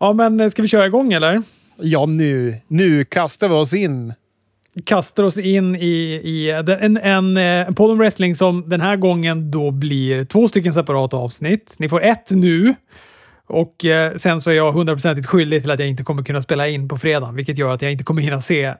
Ja, men eh, ska vi köra igång eller? Ja, nu, nu kastar vi oss in. Kastar oss in i, i en, en, en podd om wrestling som den här gången då blir två stycken separata avsnitt. Ni får ett nu och eh, sen så är jag hundraprocentigt skyldig till att jag inte kommer kunna spela in på fredag, vilket gör att jag inte kommer hinna se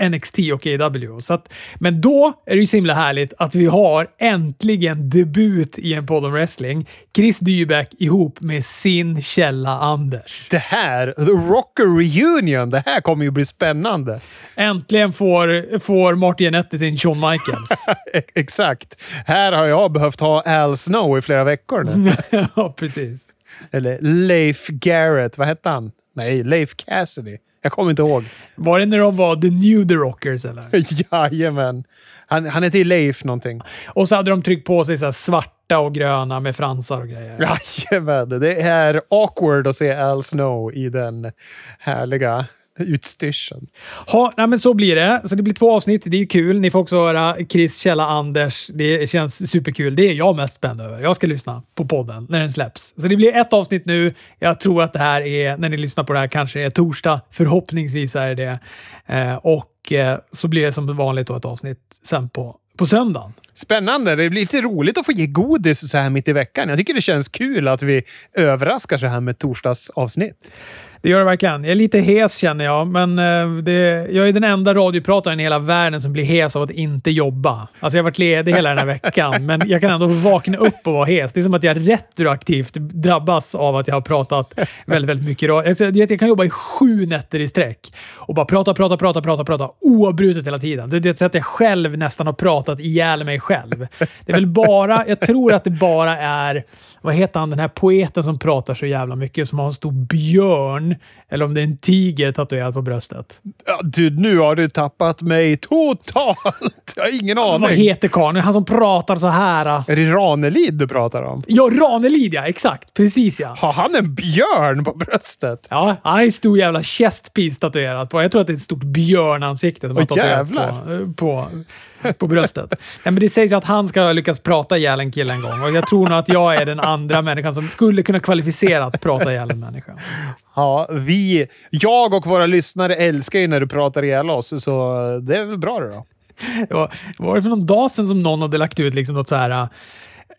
NXT och AW. Så att, men då är det ju så himla härligt att vi har äntligen debut i en podd om wrestling. Chris Dybeck ihop med sin källa Anders. Det här, The Rocker Reunion, det här kommer ju bli spännande. Äntligen får, får Marty Jannetty sin Shawn Michaels. Exakt. Här har jag behövt ha Al Snow i flera veckor nu. ja, precis. Eller Leif Garrett, vad hette han? Nej, Leif Cassidy. Jag kommer inte ihåg. Var det när de var The New The Rockers eller? Jajamän. Han, han heter Leif någonting. Och så hade de tryckt på sig så svarta och gröna med fransar och grejer. Jajamän. Det är awkward att se Al Snow i den härliga utstyrseln. Ha, nej men så blir det. Så det blir två avsnitt. Det är kul. Ni får också höra Chris, Källa, Anders. Det känns superkul. Det är jag mest spänd över. Jag ska lyssna på podden när den släpps. Så det blir ett avsnitt nu. Jag tror att det här är, när ni lyssnar på det här, kanske är torsdag. Förhoppningsvis är det det. Eh, och eh, så blir det som vanligt då ett avsnitt sen på på söndagen. Spännande! Det blir lite roligt att få ge godis så här mitt i veckan. Jag tycker det känns kul att vi överraskar så här med torsdagsavsnitt. Det gör det verkligen. Jag är lite hes känner jag, men eh, det, jag är den enda radioprataren i hela världen som blir hes av att inte jobba. Alltså jag har varit ledig hela den här veckan, men jag kan ändå vakna upp och vara hes. Det är som att jag retroaktivt drabbas av att jag har pratat väldigt, väldigt mycket. Alltså, jag kan jobba i sju nätter i sträck och bara prata, prata, prata, prata, prata oavbrutet hela tiden. Det är så att jag själv nästan har pratat ihjäl mig själv. Det är väl bara, jag tror att det bara är vad heter han, den här poeten som pratar så jävla mycket, som har en stor björn, eller om det är en tiger tatuerad på bröstet. Ja, du, nu har du tappat mig totalt! Jag har ingen aning. Vad heter karln? Han som pratar så här. Är det Ranelid du pratar om? Ja, Ranelid ja! Exakt. Precis ja. Har han en björn på bröstet? Ja, han har en stor jävla chestpiece tatuerat på. Jag tror att det är ett stort björnansikte som har tatuerat på, på på bröstet. Nej, men det sägs ju att han ska lyckas prata ihjäl en kille en gång och jag tror nog att jag är den andra människan som skulle kunna kvalificera att prata ihjäl en människa. Ja, vi, jag och våra lyssnare älskar ju när du pratar ihjäl oss, så det är väl bra det då. Det var, var det för någon dag sedan som någon hade lagt ut liksom något så här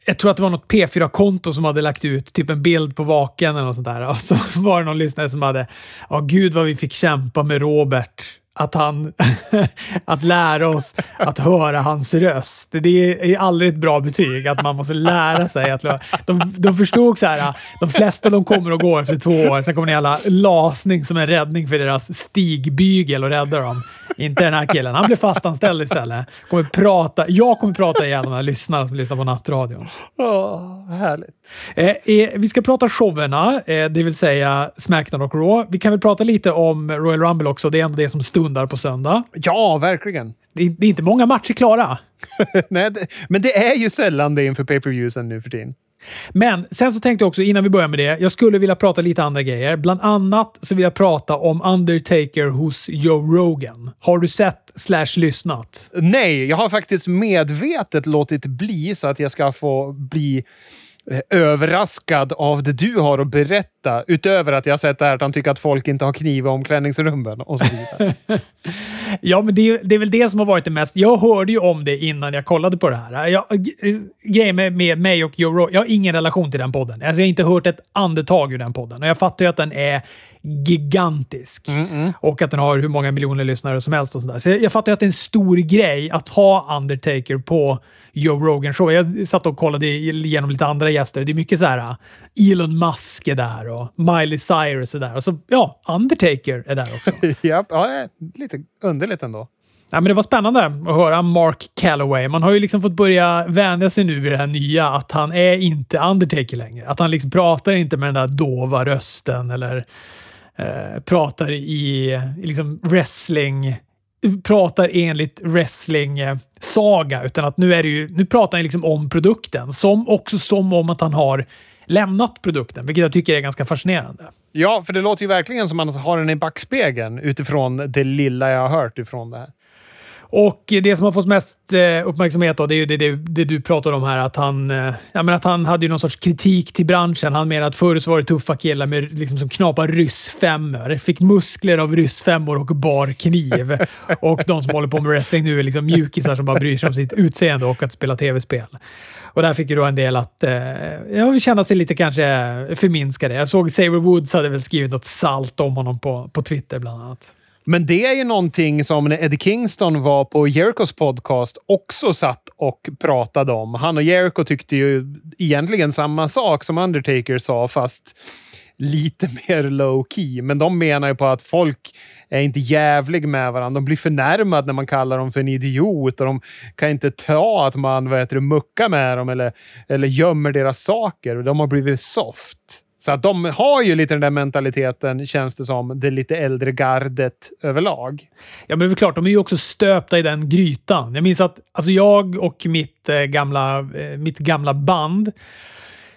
jag tror att det var något P4-konto som hade lagt ut typ en bild på vaken eller något sånt där. Och så var det någon lyssnare som hade, ja gud vad vi fick kämpa med Robert att, han, att lära oss att höra hans röst. Det är aldrig ett bra betyg, att man måste lära sig att... De, de förstod så här, de flesta de kommer och går efter två år, sen kommer det alla lasning som en räddning för deras stigbygel och rädda dem. Inte den här killen. Han blir fastanställd istället. Kommer prata, jag kommer prata de här lyssnarna som lyssnar på nattradion. Oh, härligt. Eh, eh, vi ska prata showerna, eh, det vill säga Smackdown och Raw. Vi kan väl prata lite om Royal Rumble också. Det är ändå det som stundar på söndag. Ja, verkligen. Det är, det är inte många matcher klara. Nej, det, men det är ju sällan det inför pay-per-viewsen nu för tiden. Men sen så tänkte jag också, innan vi börjar med det, jag skulle vilja prata lite andra grejer. Bland annat så vill jag prata om Undertaker hos Joe Rogan. Har du sett slash lyssnat? Nej, jag har faktiskt medvetet låtit bli så att jag ska få bli överraskad av det du har att berätta. Utöver att jag sett där att han tycker att folk inte har kniv i omklädningsrummen och så vidare. ja, men det, det, är väl det som har varit det mest. Jag hörde ju om det innan jag kollade på det här. Jag, grejen med, med mig och Joe jag har ingen relation till den podden. Alltså, jag har inte hört ett andetag ur den podden och jag fattar ju att den är gigantisk mm -mm. och att den har hur många miljoner lyssnare som helst. och sådär. Så jag, jag fattar ju att det är en stor grej att ha Undertaker på Joe Rogan show. Jag satt och kollade igenom lite andra gäster. Det är mycket så här uh, Elon Musk är där och Miley Cyrus är där. Och så, ja, Undertaker är där också. ja, ja, lite underligt ändå. Ja, men det var spännande att höra Mark Calloway. Man har ju liksom fått börja vänja sig nu vid det här nya, att han är inte Undertaker längre. Att han liksom pratar inte med den där dova rösten eller eh, pratar i, i liksom wrestling pratar enligt wrestling-saga, utan att nu, är det ju, nu pratar han liksom om produkten. Som, också som om att han har lämnat produkten, vilket jag tycker är ganska fascinerande. Ja, för det låter ju verkligen som att han har den i backspegeln utifrån det lilla jag har hört ifrån det här. Och det som har fått mest eh, uppmärksamhet då, det är ju det, det, det du pratar om här. Att han, eh, ja, men att han hade ju någon sorts kritik till branschen. Han menar att förut var det tuffa killar med, liksom, som knapar ryssfemmor. Fick muskler av ryssfemmor och bar kniv. och de som håller på med wrestling nu är liksom mjukisar som bara bryr sig om sitt utseende och att spela tv-spel. Och där fick ju då en del att eh, ja, känna sig lite kanske förminskade. Jag såg Saver Woods hade väl skrivit något salt om honom på, på Twitter bland annat. Men det är ju någonting som när Eddie Kingston var på Jericos podcast också satt och pratade om. Han och Jericho tyckte ju egentligen samma sak som Undertaker sa, fast lite mer low key. Men de menar ju på att folk är inte jävlig med varandra. De blir förnärmade när man kallar dem för en idiot och de kan inte ta att man vad heter det, muckar med dem eller, eller gömmer deras saker. De har blivit soft. Så att de har ju lite den där mentaliteten, känns det som, det lite äldre gardet överlag. Ja, men det är klart, de är ju också stöpta i den grytan. Jag minns att alltså jag och mitt, eh, gamla, eh, mitt gamla band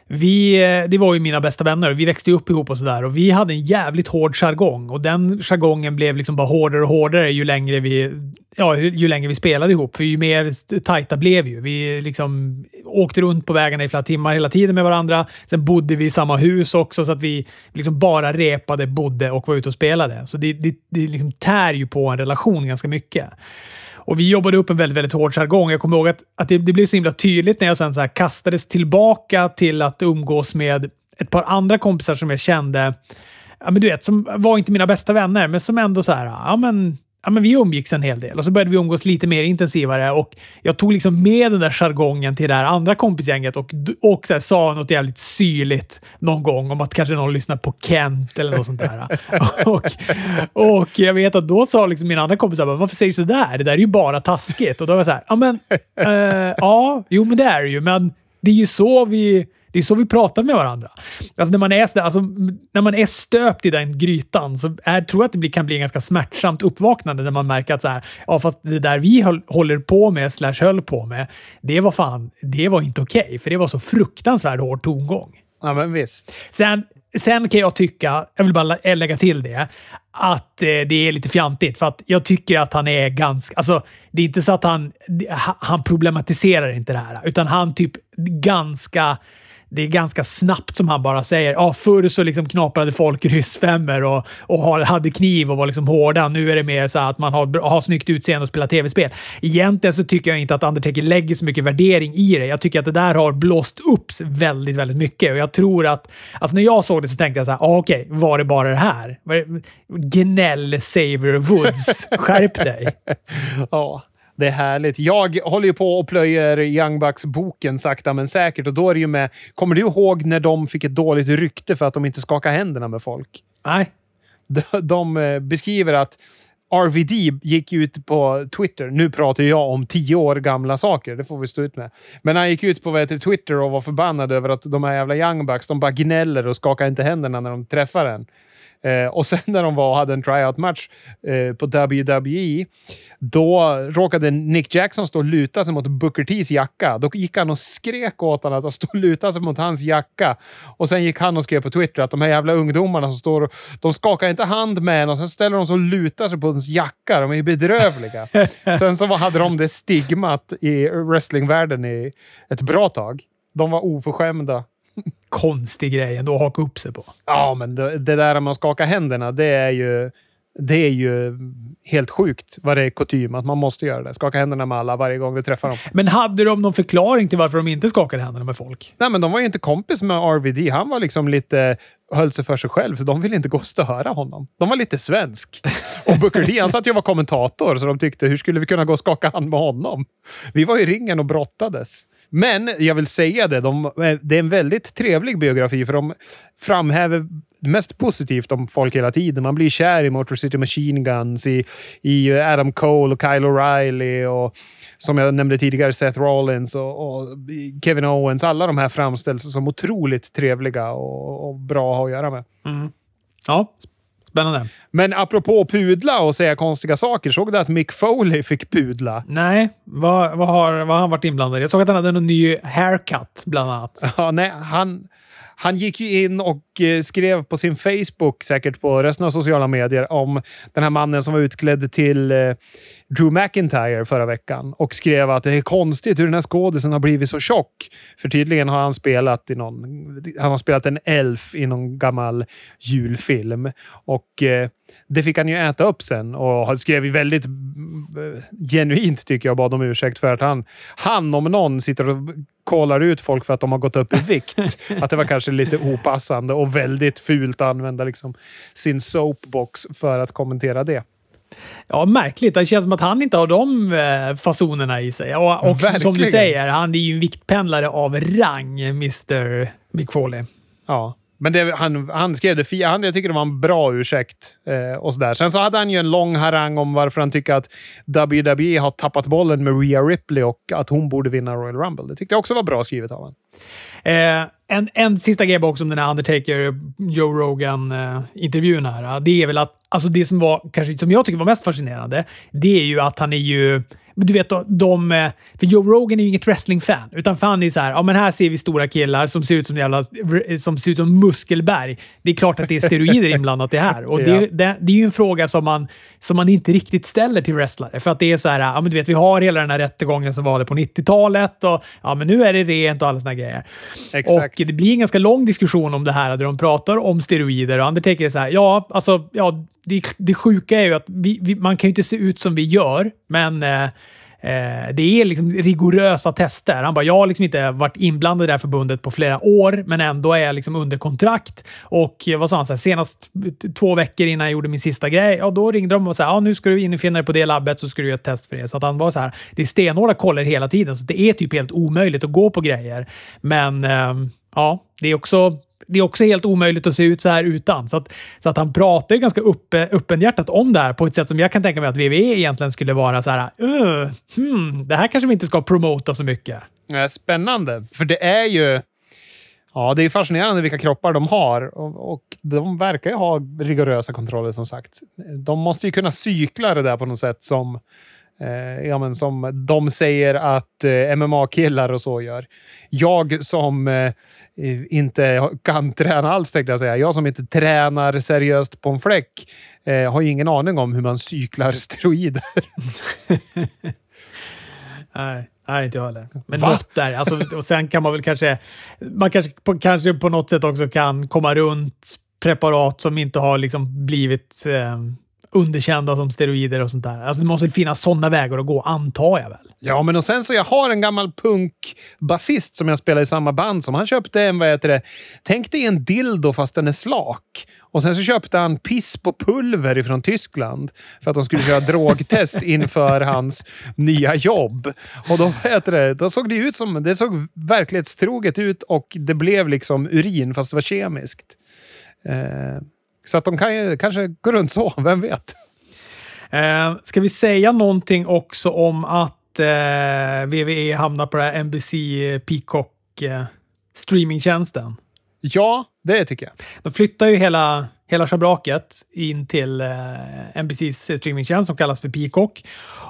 vi, eh, det var ju mina bästa vänner. Vi växte upp ihop och sådär. Och vi hade en jävligt hård jargong. Och den jargongen blev liksom bara hårdare och hårdare ju längre vi, ja, ju längre vi spelade ihop. För ju mer tajta blev ju. Vi liksom åkte runt på vägarna i flera timmar hela tiden med varandra. Sen bodde vi i samma hus också, så att vi liksom bara repade, bodde och var ute och spelade. Så det, det, det liksom tär ju på en relation ganska mycket. Och vi jobbade upp en väldigt, väldigt hård jargong. Jag kommer ihåg att, att det, det blev så himla tydligt när jag sen så här kastades tillbaka till att umgås med ett par andra kompisar som jag kände, ja, men du vet, som var inte mina bästa vänner, men som ändå så här, ja men ja, men vi umgicks en hel del och så började vi umgås lite mer intensivare och jag tog liksom med den där jargongen till det här andra kompisgänget och, och så här, sa något jävligt syrligt någon gång om att kanske någon lyssnar på Kent eller något sånt där. och, och jag vet att då sa liksom mina andra kompisar varför säger du sådär? Det där är ju bara taskigt. Och då var jag så här, ja men, eh, ja, jo men det är det ju, men det är ju så vi det är så vi pratar med varandra. Alltså när man är, alltså, när man är stöpt i den grytan så är, tror jag att det kan bli en ganska smärtsamt uppvaknande när man märker att så här, ja, fast det där vi håller på med, slash höll på med, det var fan, det var inte okej. Okay, för det var så fruktansvärt hård tongång. Ja, men visst. Sen, sen kan jag tycka, jag vill bara lägga till det, att eh, det är lite fjantigt. För att jag tycker att han är ganska... Alltså, det är inte så att han, han problematiserar inte det här, utan han typ ganska det är ganska snabbt som han bara säger. Ja, förr så liksom knaprade folk ryssfemmor och, och hade kniv och var liksom hårda. Nu är det mer så att man har, har snyggt utseende och spelar tv-spel. Egentligen så tycker jag inte att Undertaker lägger så mycket värdering i det. Jag tycker att det där har blåst upp väldigt, väldigt mycket och jag tror att... Alltså när jag såg det så tänkte jag så här, ah, okej, okay, var det bara det här? Gnäll Saver Woods, skärp dig! ja. Det är härligt. Jag håller ju på och plöjer Young Bucks-boken sakta men säkert och då är det ju med... Kommer du ihåg när de fick ett dåligt rykte för att de inte skakar händerna med folk? Nej. De, de eh, beskriver att RVD gick ut på Twitter. Nu pratar jag om tio år gamla saker, det får vi stå ut med. Men han gick ut på vet, Twitter och var förbannad över att de här jävla Young Bucks, de bara gnäller och skakar inte händerna när de träffar en. Eh, och sen när de var och hade en tryout-match eh, på WWE, då råkade Nick Jackson stå och luta sig mot Booker T's jacka. Då gick han och skrek åt honom att han stod och lutade sig mot hans jacka. Och sen gick han och skrev på Twitter att de här jävla ungdomarna som står och, de skakar inte hand med en och sen ställer de sig och lutar sig på ens jacka. De är ju bedrövliga. sen så hade de det stigmat i wrestlingvärlden i ett bra tag. De var oförskämda konstig grej ändå att haka upp sig på. Ja, men det, det där med att skaka händerna, det är ju det är ju helt sjukt vad det är kutym att man måste göra det. Skaka händerna med alla varje gång du träffar dem. Men hade de någon förklaring till varför de inte skakade händerna med folk? Nej, men de var ju inte kompis med RVD. Han var liksom lite... höll sig för sig själv, så de ville inte gå och störa honom. De var lite svensk. Och Booker T, han satt ju och var kommentator, så de tyckte hur skulle vi kunna gå och skaka hand med honom? Vi var i ringen och brottades. Men jag vill säga det, de, eh, det är en väldigt trevlig biografi för de framhäver mest positivt om folk hela tiden. Man blir kär i Motor City Machine Guns, i, i Adam Cole och Kyle O'Reilly och som jag nämnde tidigare Seth Rollins och, och Kevin Owens. Alla de här framställs som otroligt trevliga och, och bra att ha att göra med. Mm. Ja, Spännande. Men apropå pudla och säga konstiga saker, såg du att Mick Foley fick pudla? Nej, vad, vad, har, vad har han varit inblandad i? Jag såg att han hade en ny haircut, bland annat. Ja, nej, han, han gick ju in och eh, skrev på sin Facebook, säkert på resten av sociala medier, om den här mannen som var utklädd till eh, Drew McIntyre förra veckan och skrev att det är konstigt hur den här skådisen har blivit så tjock. För tydligen har han spelat i någon... Han har spelat en elf i någon gammal julfilm och eh, det fick han ju äta upp sen och skrev väldigt eh, genuint tycker jag bad om ursäkt för att han, han om någon sitter och kollar ut folk för att de har gått upp i vikt. att det var kanske lite opassande och väldigt fult att använda liksom sin soapbox för att kommentera det. Ja, märkligt. Det känns som att han inte har de eh, fasonerna i sig. Och också, som du säger, han är ju en viktpendlare av rang, Mr. Mick Foley. Ja. Men det, han, han skrev det han, Jag tycker det var en bra ursäkt. Eh, och sådär. Sen så hade han ju en lång harang om varför han tycker att WWE har tappat bollen med Rhea Ripley och att hon borde vinna Royal Rumble. Det tyckte jag också var bra skrivet av honom. Eh, en, en sista grej också om den här Undertaker-Joe Rogan-intervjun eh, här. Det är väl att alltså det som var, kanske som jag tycker var mest fascinerande, det är ju att han är ju du vet, de, för Joe Rogan är ju inget wrestling-fan, utan för han är så här, ja men här ser vi stora killar som ser ut som jävla, som ser ut som muskelberg. Det är klart att det är steroider inblandat i det här. Och det, ja. det, det, är ju en fråga som man, som man inte riktigt ställer till wrestlare. För att det är så här, ja men du vet, vi har hela den här rättegången som var det på 90-talet och ja men nu är det rent och alla såna grejer. Exakt. Och det blir en ganska lång diskussion om det här där de pratar om steroider och Undertaker är så här, ja alltså, ja det, det sjuka är ju att vi, vi, man kan ju inte se ut som vi gör, men eh, eh, det är liksom rigorösa tester. Han bara, jag har liksom inte varit inblandad i det här förbundet på flera år, men ändå är jag liksom under kontrakt. Och eh, vad sa han, så här, senast två veckor innan jag gjorde min sista grej, ja, då ringde de och sa ja, nu ska du infinna dig på det labbet så ska du göra ett test för det. Så att han var så här, det är stenhårda koller hela tiden, så det är typ helt omöjligt att gå på grejer. Men eh, ja, det är också det är också helt omöjligt att se ut så här utan. Så att, så att han pratar ju ganska uppe, öppenhjärtat om det här på ett sätt som jag kan tänka mig att WWE egentligen skulle vara så här. Uh, hmm, det här kanske vi inte ska promota så mycket. Spännande, för det är ju... Ja, det är fascinerande vilka kroppar de har och, och de verkar ju ha rigorösa kontroller som sagt. De måste ju kunna cykla det där på något sätt som Eh, ja, men som de säger att eh, MMA-killar och så gör. Jag som eh, inte kan träna alls, tänkte jag säga. Jag som inte tränar seriöst på en fläck eh, har ju ingen aning om hur man cyklar steroider. nej, nej, inte jag heller. Men Va? något där. Alltså, och sen kan man väl kanske... Man kanske på, kanske på något sätt också kan komma runt preparat som inte har liksom blivit eh, underkända som steroider och sånt där. Alltså det måste finnas sådana vägar att gå, antar jag väl. Ja, men och sen så jag har en gammal punkbasist som jag spelar i samma band som. Han köpte en, vad heter det, tänk dig en dildo fast den är slak. Och sen så köpte han piss på pulver ifrån Tyskland för att de skulle köra drogtest inför hans nya jobb. Och då, heter det, då såg det ut som, det såg verklighetstroget ut och det blev liksom urin fast det var kemiskt. Eh, så att de kan ju kanske gå runt så, vem vet? Eh, ska vi säga någonting också om att eh, WWE hamnar på det här NBC Peacock eh, streamingtjänsten? Ja, det tycker jag. De flyttar ju hela, hela schabraket in till eh, NBCs streamingtjänst som kallas för Peacock.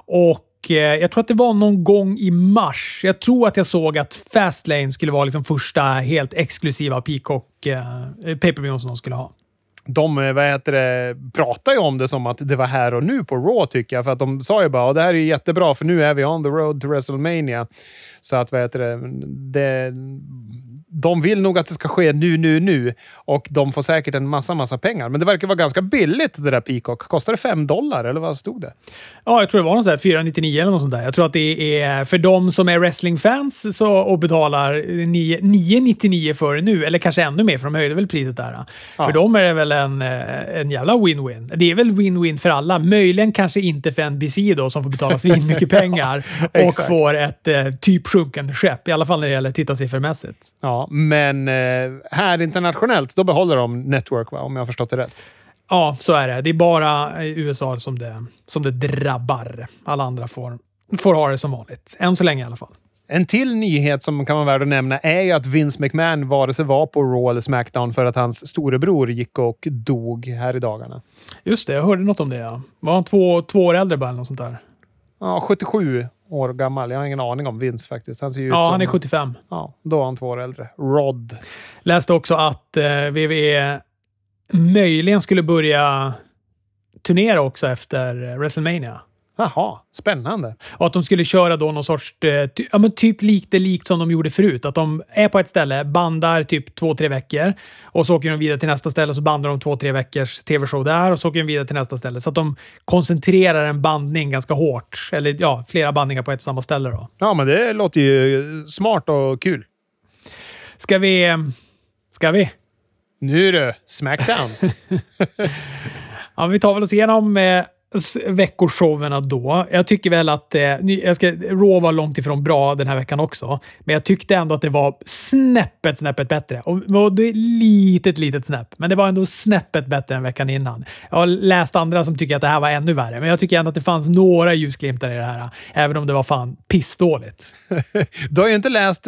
Och eh, jag tror att det var någon gång i mars. Jag tror att jag såg att Fastlane skulle vara liksom första helt exklusiva Peacock eh, pay som de skulle ha de eh, vad heter det, pratar ju om det som att det var här och nu på Raw tycker jag. För att de sa ju bara att det här är jättebra för nu är vi on the road to WrestleMania. Så att vad heter det, det de vill nog att det ska ske nu, nu, nu. Och de får säkert en massa, massa pengar. Men det verkar vara ganska billigt det där Peacock. Kostar det 5 dollar eller vad stod det? Ja, jag tror det var något sånt 499 eller något sånt där. Jag tror att det är för de som är wrestlingfans så, och betalar 999 för det nu, eller kanske ännu mer för de höjde väl priset där. Ja. För dem är det väl en, eh, en jävla win-win. Det är väl win-win för alla. Möjligen kanske inte för NBC då som får betala svin mycket pengar och får ett eh, typ sjunkande skepp. I alla fall när det gäller tittarsiffrmässigt. Ja, men eh, här internationellt, då behåller de Network, va? om jag har förstått det rätt. Ja, så är det. Det är bara i USA som det, som det drabbar. Alla andra får, får ha det som vanligt. Än så länge i alla fall. En till nyhet som kan vara värd att nämna är ju att Vince McMahon vare sig var på Raw eller Smackdown för att hans storebror gick och dog här i dagarna. Just det, jag hörde något om det. Ja. Var han två, två år äldre bara eller något sånt där? Ja, 77 år gammal. Jag har ingen aning om Vince faktiskt. Han ser ju ut Ja, som... han är 75. Ja, då är han två år äldre. Rod. Läste också att eh, WWE möjligen skulle börja turnera också efter WrestleMania. Jaha, spännande. Och att de skulle köra då någon sorts, eh, ty, ja men typ likt det likt som de gjorde förut. Att de är på ett ställe, bandar typ två, tre veckor och så åker de vidare till nästa ställe och så bandar de två, tre veckors tv-show där och så åker de vidare till nästa ställe. Så att de koncentrerar en bandning ganska hårt. Eller ja, flera bandningar på ett och samma ställe då. Ja, men det låter ju smart och kul. Ska vi... Ska vi? Nu du, Smackdown. Ja, vi tar väl oss igenom eh, veckoshowerna då. Jag tycker väl att eh, jag ska, Raw var långt ifrån bra den här veckan också, men jag tyckte ändå att det var snäppet, snäppet bättre. Och, och det är litet, litet snäpp, men det var ändå snäppet bättre än veckan innan. Jag har läst andra som tycker att det här var ännu värre, men jag tycker ändå att det fanns några ljusglimtar i det här, även om det var fan pissdåligt. Du har ju inte läst,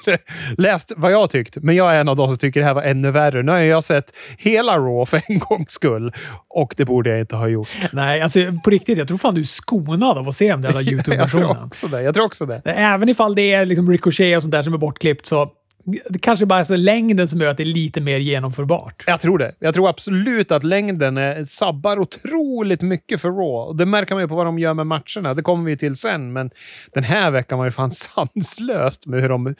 läst vad jag tyckt, men jag är en av de som tycker det här var ännu värre. Nu har jag sett hela Raw för en gångs skull och det borde jag inte ha gjort. Nej, alltså på riktigt, jag tror fan du är skonad av att se den där Jag tror YouTube-versionen. också det. Jag tror också det. Även ifall det är liksom ricochet och sånt där som är bortklippt så det kanske bara är längden som gör att det är lite mer genomförbart. Jag tror det. Jag tror absolut att längden eh, sabbar otroligt mycket för Raw. Det märker man ju på vad de gör med matcherna. Det kommer vi till sen, men den här veckan var det fan sanslöst med hur de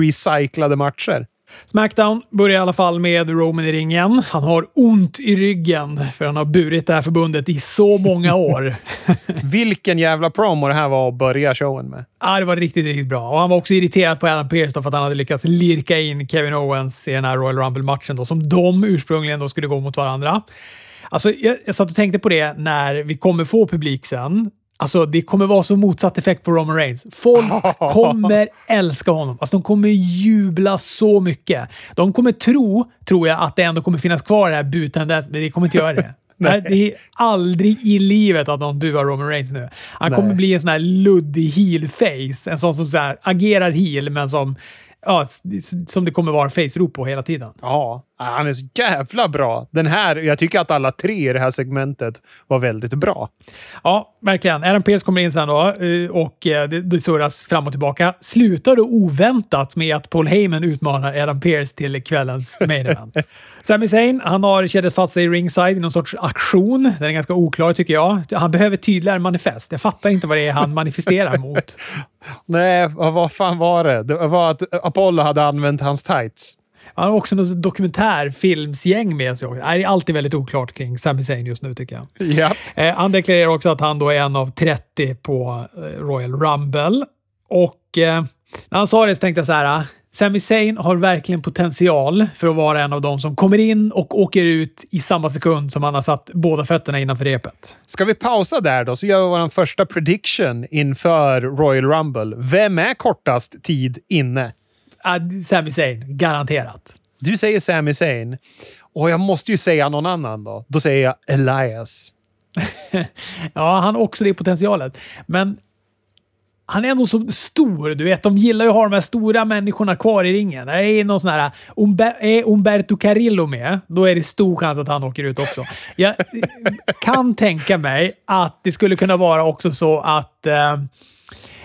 recyclade matcher. Smackdown börjar i alla fall med Roman i ringen. Han har ont i ryggen för han har burit det här förbundet i så många år. Vilken jävla promo det här var att börja showen med. Ja, det var riktigt, riktigt bra. Och han var också irriterad på Adam Pearce för att han hade lyckats lirka in Kevin Owens i den här Royal Rumble-matchen då, som de ursprungligen då skulle gå mot varandra. Alltså, jag, jag satt och tänkte på det när vi kommer få publik sen. Alltså, det kommer vara så motsatt effekt på Roman Reigns. Folk kommer älska honom. Alltså, de kommer jubla så mycket. De kommer tro, tror jag, att det ändå kommer finnas kvar det här butandet, men det kommer inte göra det. Nej. Det är aldrig i livet att någon buar Roman Reigns nu. Han kommer Nej. bli en sån här luddig heel-face. En sån som så här, agerar heel, men som, ja, som det kommer vara face-rop på hela tiden. Ja, han är så jävla bra. Den här, jag tycker att alla tre i det här segmentet var väldigt bra. Ja, verkligen. Adam Pearce kommer in sen då eh, och eh, det, surras fram och tillbaka. Slutar då oväntat med att Paul Heyman utmanar Adam Pearce till kvällens main event. Sami Zayn, han har kedjat fast sig i ringside i någon sorts aktion. Den är ganska oklar tycker jag. Han behöver tydligare manifest. Jag fattar inte vad det är han manifesterar mot. Nej, vad, vad fan var det? Det var att Apollo hade använt hans tights. Han har också något dokumentärfilmsgäng med sig. Också. Det är alltid väldigt oklart kring Sami Zayn just nu tycker jag. Ja. Eh, han deklarerar också att han då är en av 30 på eh, Royal Rumble. Och eh, när han sa det så tänkte jag så här. ah, Sami Zayn har verkligen potential för att vara en av dem som kommer in och åker ut i samma sekund som han har satt båda fötterna innanför repet. Ska vi pausa där då, så gör vi vår första prediction inför Royal Rumble. Vem är kortast tid inne? Uh, Sami Zayn, garanterat. Du säger Sami Zayn. Och jag måste ju säga någon annan då. Då säger jag Elias. Ja, han har också det potentialet. Men han är ändå så stor. Du vet, de gillar ju att ha de här stora människorna kvar i ringen. Det är någon sån här... Umber, är Umberto Carrillo med, då är det stor chans att han åker ut också. Jag kan tänka mig att det skulle kunna vara också så att, eh,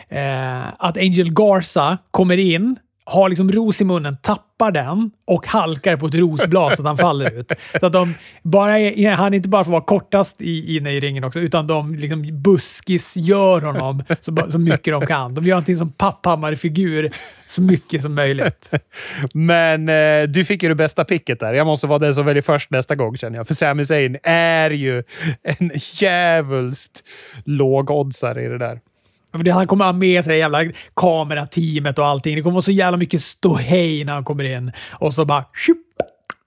eh, att Angel Garza kommer in, har liksom ros i munnen, tappar den och halkar på ett rosblad så att han faller ut. Så att de bara är, han inte bara får vara kortast i, inne i ringen också, utan de liksom buskisgör honom så, så mycket de kan. De gör någonting som Papphammar-figur så mycket som möjligt. Men eh, du fick ju det bästa picket där. Jag måste vara den som väljer först nästa gång känner jag. För Sami Zayn är ju en djävulskt lågoddsare i det där. Han kommer ha med sig det jävla kamerateamet och allting. Det kommer vara så jävla mycket ståhej när han kommer in. Och så bara... Tjup,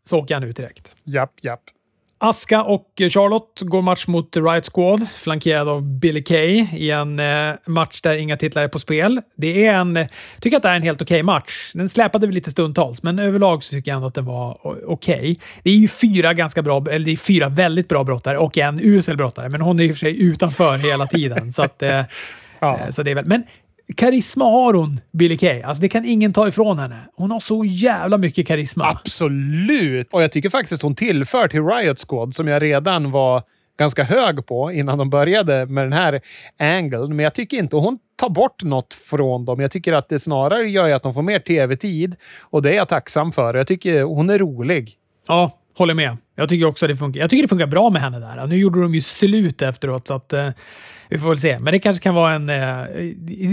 så åker han ut direkt. Japp, japp. Aska och Charlotte går match mot Riot Squad, flankerad av Billy Kay i en eh, match där inga titlar är på spel. Det är en, jag tycker att det är en helt okej match. Den släpade väl lite stundtals, men överlag så tycker jag ändå att den var okej. Det är ju fyra ganska bra, eller det är fyra väldigt bra brottare och en usel brottare, men hon är i och för sig utanför hela tiden. så att, eh, Ja. eh, så det är väl, men karisma har hon, Billy Kay. Alltså det kan ingen ta ifrån henne. Hon har så jävla mycket karisma. Absolut! Och jag tycker faktiskt hon tillför till Riot Squad, som jag redan var ganska hög på innan de började med den här angeln. Men jag tycker inte hon tar bort något från dem. Jag tycker att det snarare gör att de får mer tv-tid och det är jag tacksam för. Jag tycker hon är rolig. Ja, håller med. Jag tycker också det funkar. Jag tycker det funkar bra med henne där. Nu gjorde de ju slut efteråt, så att eh, vi får väl se. Men det kanske kan vara en... Eh,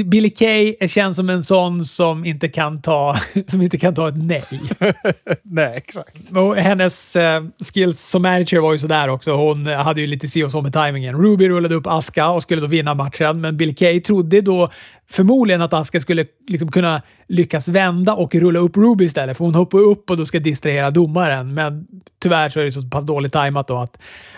Billy Kay känns som en sån som inte kan ta, som inte kan ta ett nej. nej, exakt. Och hennes eh, skills som manager var ju sådär också. Hon hade ju lite si och så med tajmingen. Ruby rullade upp Aska och skulle då vinna matchen, men Billy Kay trodde då förmodligen att Aska skulle liksom kunna lyckas vända och rulla upp Ruby istället, för hon hoppar upp och då ska distrahera domaren. Men tyvärr så är det så pass dåligt tajmat då att,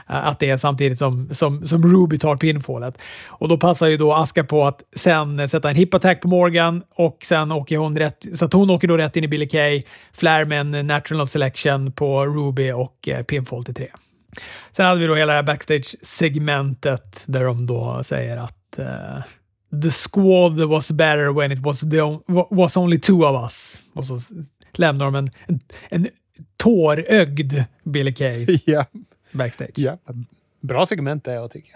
eh, att det är samtidigt som, som, som Ruby tar pinfallet. Och då passar ju då Aska på att sen sätta en hip attack på Morgan och sen åker hon rätt, så att hon åker då rätt in i Billy Kay, flär med en natural of selection på Ruby och eh, pinfall till tre. Sen hade vi då hela det här backstage-segmentet där de då säger att uh, the squad was better when it was, the, was only two of us. Och så lämnar de en, en, en tårögd Billy Kay ja. backstage. Ja. Bra segment det jag tycker.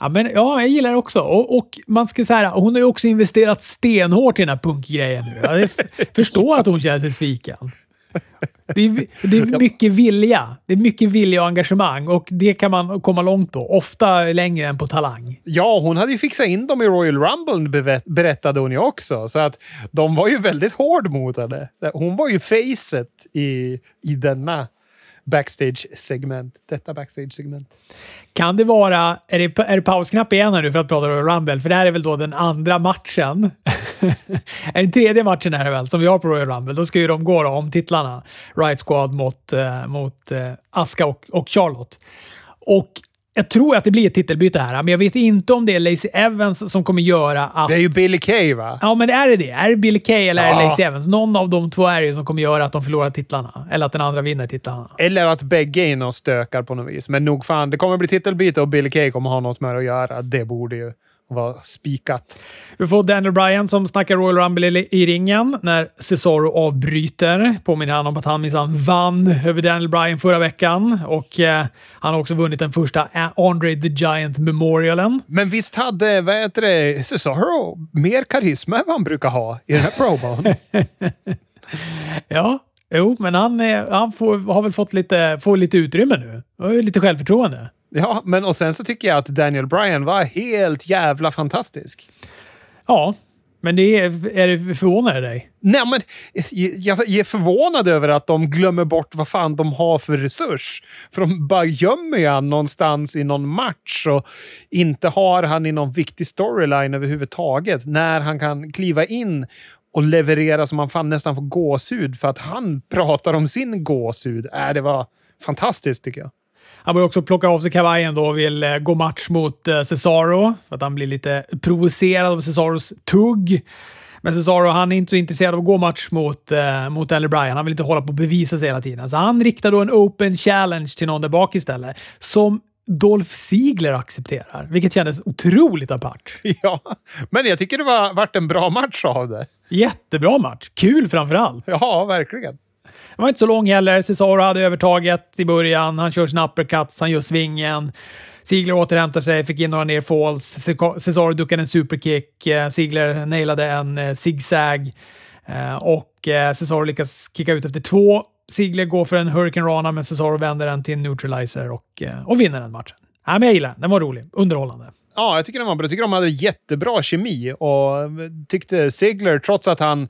Ja, men, ja, jag gillar det också. Och, och man ska säga, hon har ju också investerat stenhårt i den här punkgrejen nu. Jag förstår att hon känner sig sviken. Det är, det är mycket vilja. Det är mycket vilja och engagemang och det kan man komma långt på. Ofta längre än på talang. Ja, hon hade ju fixat in dem i Royal Rumble berättade hon ju också. Så att de var ju väldigt hård mot henne. Hon var ju facet i, i denna backstage-segment. Detta backstage-segment. Kan det vara... Är det, är det pausknapp igen här nu för att prata om Rumble? För det här är väl då den andra matchen. den tredje matchen är det väl, som vi har på Royal Rumble. Då ska ju de gå då, om titlarna. Right Squad mot, uh, mot uh, Aska och, och Charlotte. Och jag tror att det blir ett titelbyte här, men jag vet inte om det är Lacey Evans som kommer göra att... Det är ju Billy Kay va? Ja, men är det det? Är det Billy Kay eller ja. är det Lacey Evans? Någon av de två är det som kommer göra att de förlorar titlarna. Eller att den andra vinner titlarna. Eller att bägge är inne och stökar på något vis. Men nog fan, det kommer bli titelbyte och Billy Kay kommer ha något med det att göra. Det borde ju var spikat. Vi får Daniel Bryan som snackar Royal Rumble i, ringen när Cesaro avbryter. Påminner han om att han minsann vann över Daniel Bryan förra veckan och eh, han har också vunnit den första Andre the Giant Memorialen. Men visst hade, vad heter det, Cesaro mer karisma än vad han brukar ha i den här promon? ja, Jo, men han, han får, har väl fått lite, får lite utrymme nu. Och lite självförtroende. Ja, men och sen så tycker jag att Daniel Bryan var helt jävla fantastisk. Ja, men det är, är det förvånande dig? Nej, men jag är förvånad över att de glömmer bort vad fan de har för resurs. För de bara gömmer han någonstans i någon match och inte har han i någon viktig storyline överhuvudtaget. När han kan kliva in och leverera så man fan nästan får gåshud för att han pratar om sin gåshud. Äh, det var fantastiskt tycker jag. Han börjar också plocka av sig kavajen då och vill eh, gå match mot eh, Cesaro för att han blir lite provocerad av Cesaros tugg. Men Cesaro han är inte så intresserad av att gå match mot, eh, mot Ellie Bryan. Han vill inte hålla på och bevisa sig hela tiden. Så han riktar då en open challenge till någon där bak istället. Som Dolph Ziegler accepterar, vilket kändes otroligt apart. Ja, men jag tycker det var varit en bra match av det. Jättebra match. Kul framför allt. Ja, verkligen. Den var inte så lång heller. Cesaro hade övertaget i början. Han kör sina uppercuts, han gör svingen. Sigler återhämtar sig, fick in några ner falls. Cesaro duckade en superkick. Eh, Sigler nailade en eh, zigzag. Eh, och Cesaro lyckas kicka ut efter två. Sigler går för en Hurricane Rana, men Cesaro vänder den till en neutralizer och, och vinner den matchen. Ja, men jag gillar den. Den var rolig. Underhållande. Ja, jag tycker den var bra. Jag tycker de hade jättebra kemi och tyckte Sigler, trots att han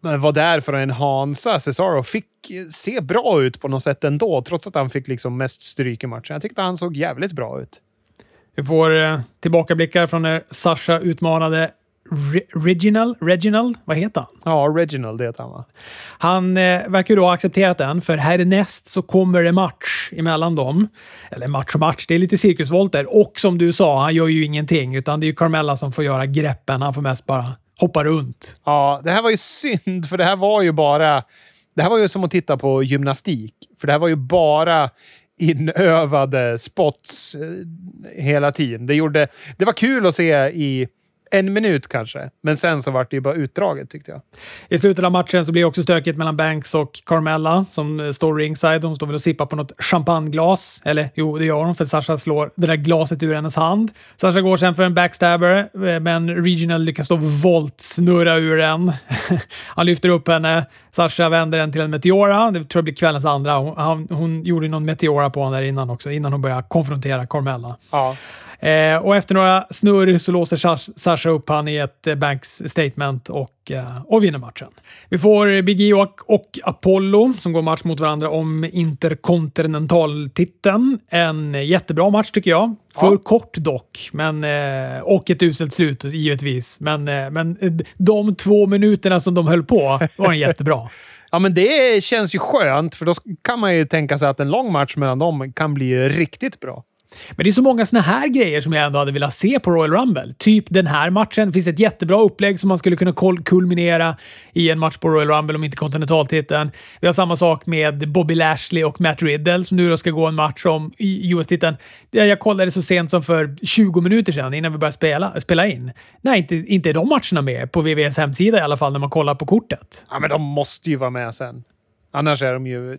var där för att enhansa Cesaro, fick se bra ut på något sätt ändå, trots att han fick liksom mest stryk i matchen. Jag tyckte han såg jävligt bra ut. Vi får eh, tillbakablickar från när Sasha utmanade Re Reginald? Reginald? Vad heter han? Ja, Reginald heter han va? Han eh, verkar ju då ha accepterat den, för härnäst så kommer det match emellan dem. Eller match och match, det är lite cirkusvolter. Och som du sa, han gör ju ingenting, utan det är ju Carmella som får göra greppen. Han får mest bara hoppa runt. Ja, det här var ju synd, för det här var ju bara... Det här var ju som att titta på gymnastik. För det här var ju bara inövade spots eh, hela tiden. Det, gjorde, det var kul att se i, en minut kanske. Men sen så vart det ju bara utdraget tyckte jag. I slutet av matchen så blir det också stökigt mellan Banks och Carmella som står ringside. De står väl och sippar på något champagneglas. Eller jo, det gör de för Sasha slår det där glaset ur hennes hand. Sasha går sen för en backstabber, eh, men Regional lyckas då voltsnurra ur den. Han lyfter upp henne. Sasha vänder den till en Meteora. Det tror jag blir kvällens andra. Hon, hon gjorde någon Meteora på honom där innan också, innan hon började konfrontera Carmella. Ja. Eh, och efter några snurr så låser Sasha upp han i ett eh, Banks statement och, eh, och vinner matchen. Vi får Big E och, och Apollo som går match mot varandra om interkontinentaltiteln. En jättebra match tycker jag. För Ja. kort dock, men, eh, och ett uselt slut givetvis. Men, eh, men eh, de två minuterna som de höll på var en jättebra. Ja, men det känns ju skönt, för då kan man ju tänka sig att en lång match mellan dem kan bli riktigt bra. Men det är så många såna här grejer som jag ändå hade velat se på Royal Rumble. Typ den här matchen. Det finns ett jättebra upplägg som man skulle kunna kulminera i en match på Royal Rumble om inte kontinentaltiteln. Vi har samma sak med Bobby Lashley och Matt Riddle som nu då ska gå en match om US-titeln. Jag kollade så sent som för 20 minuter sedan innan vi började spela, spela in. Nej, inte, inte är de matcherna med på VVS hemsida i alla fall när man kollar på kortet. Ja, men de måste ju vara med sen. Annars är de ju...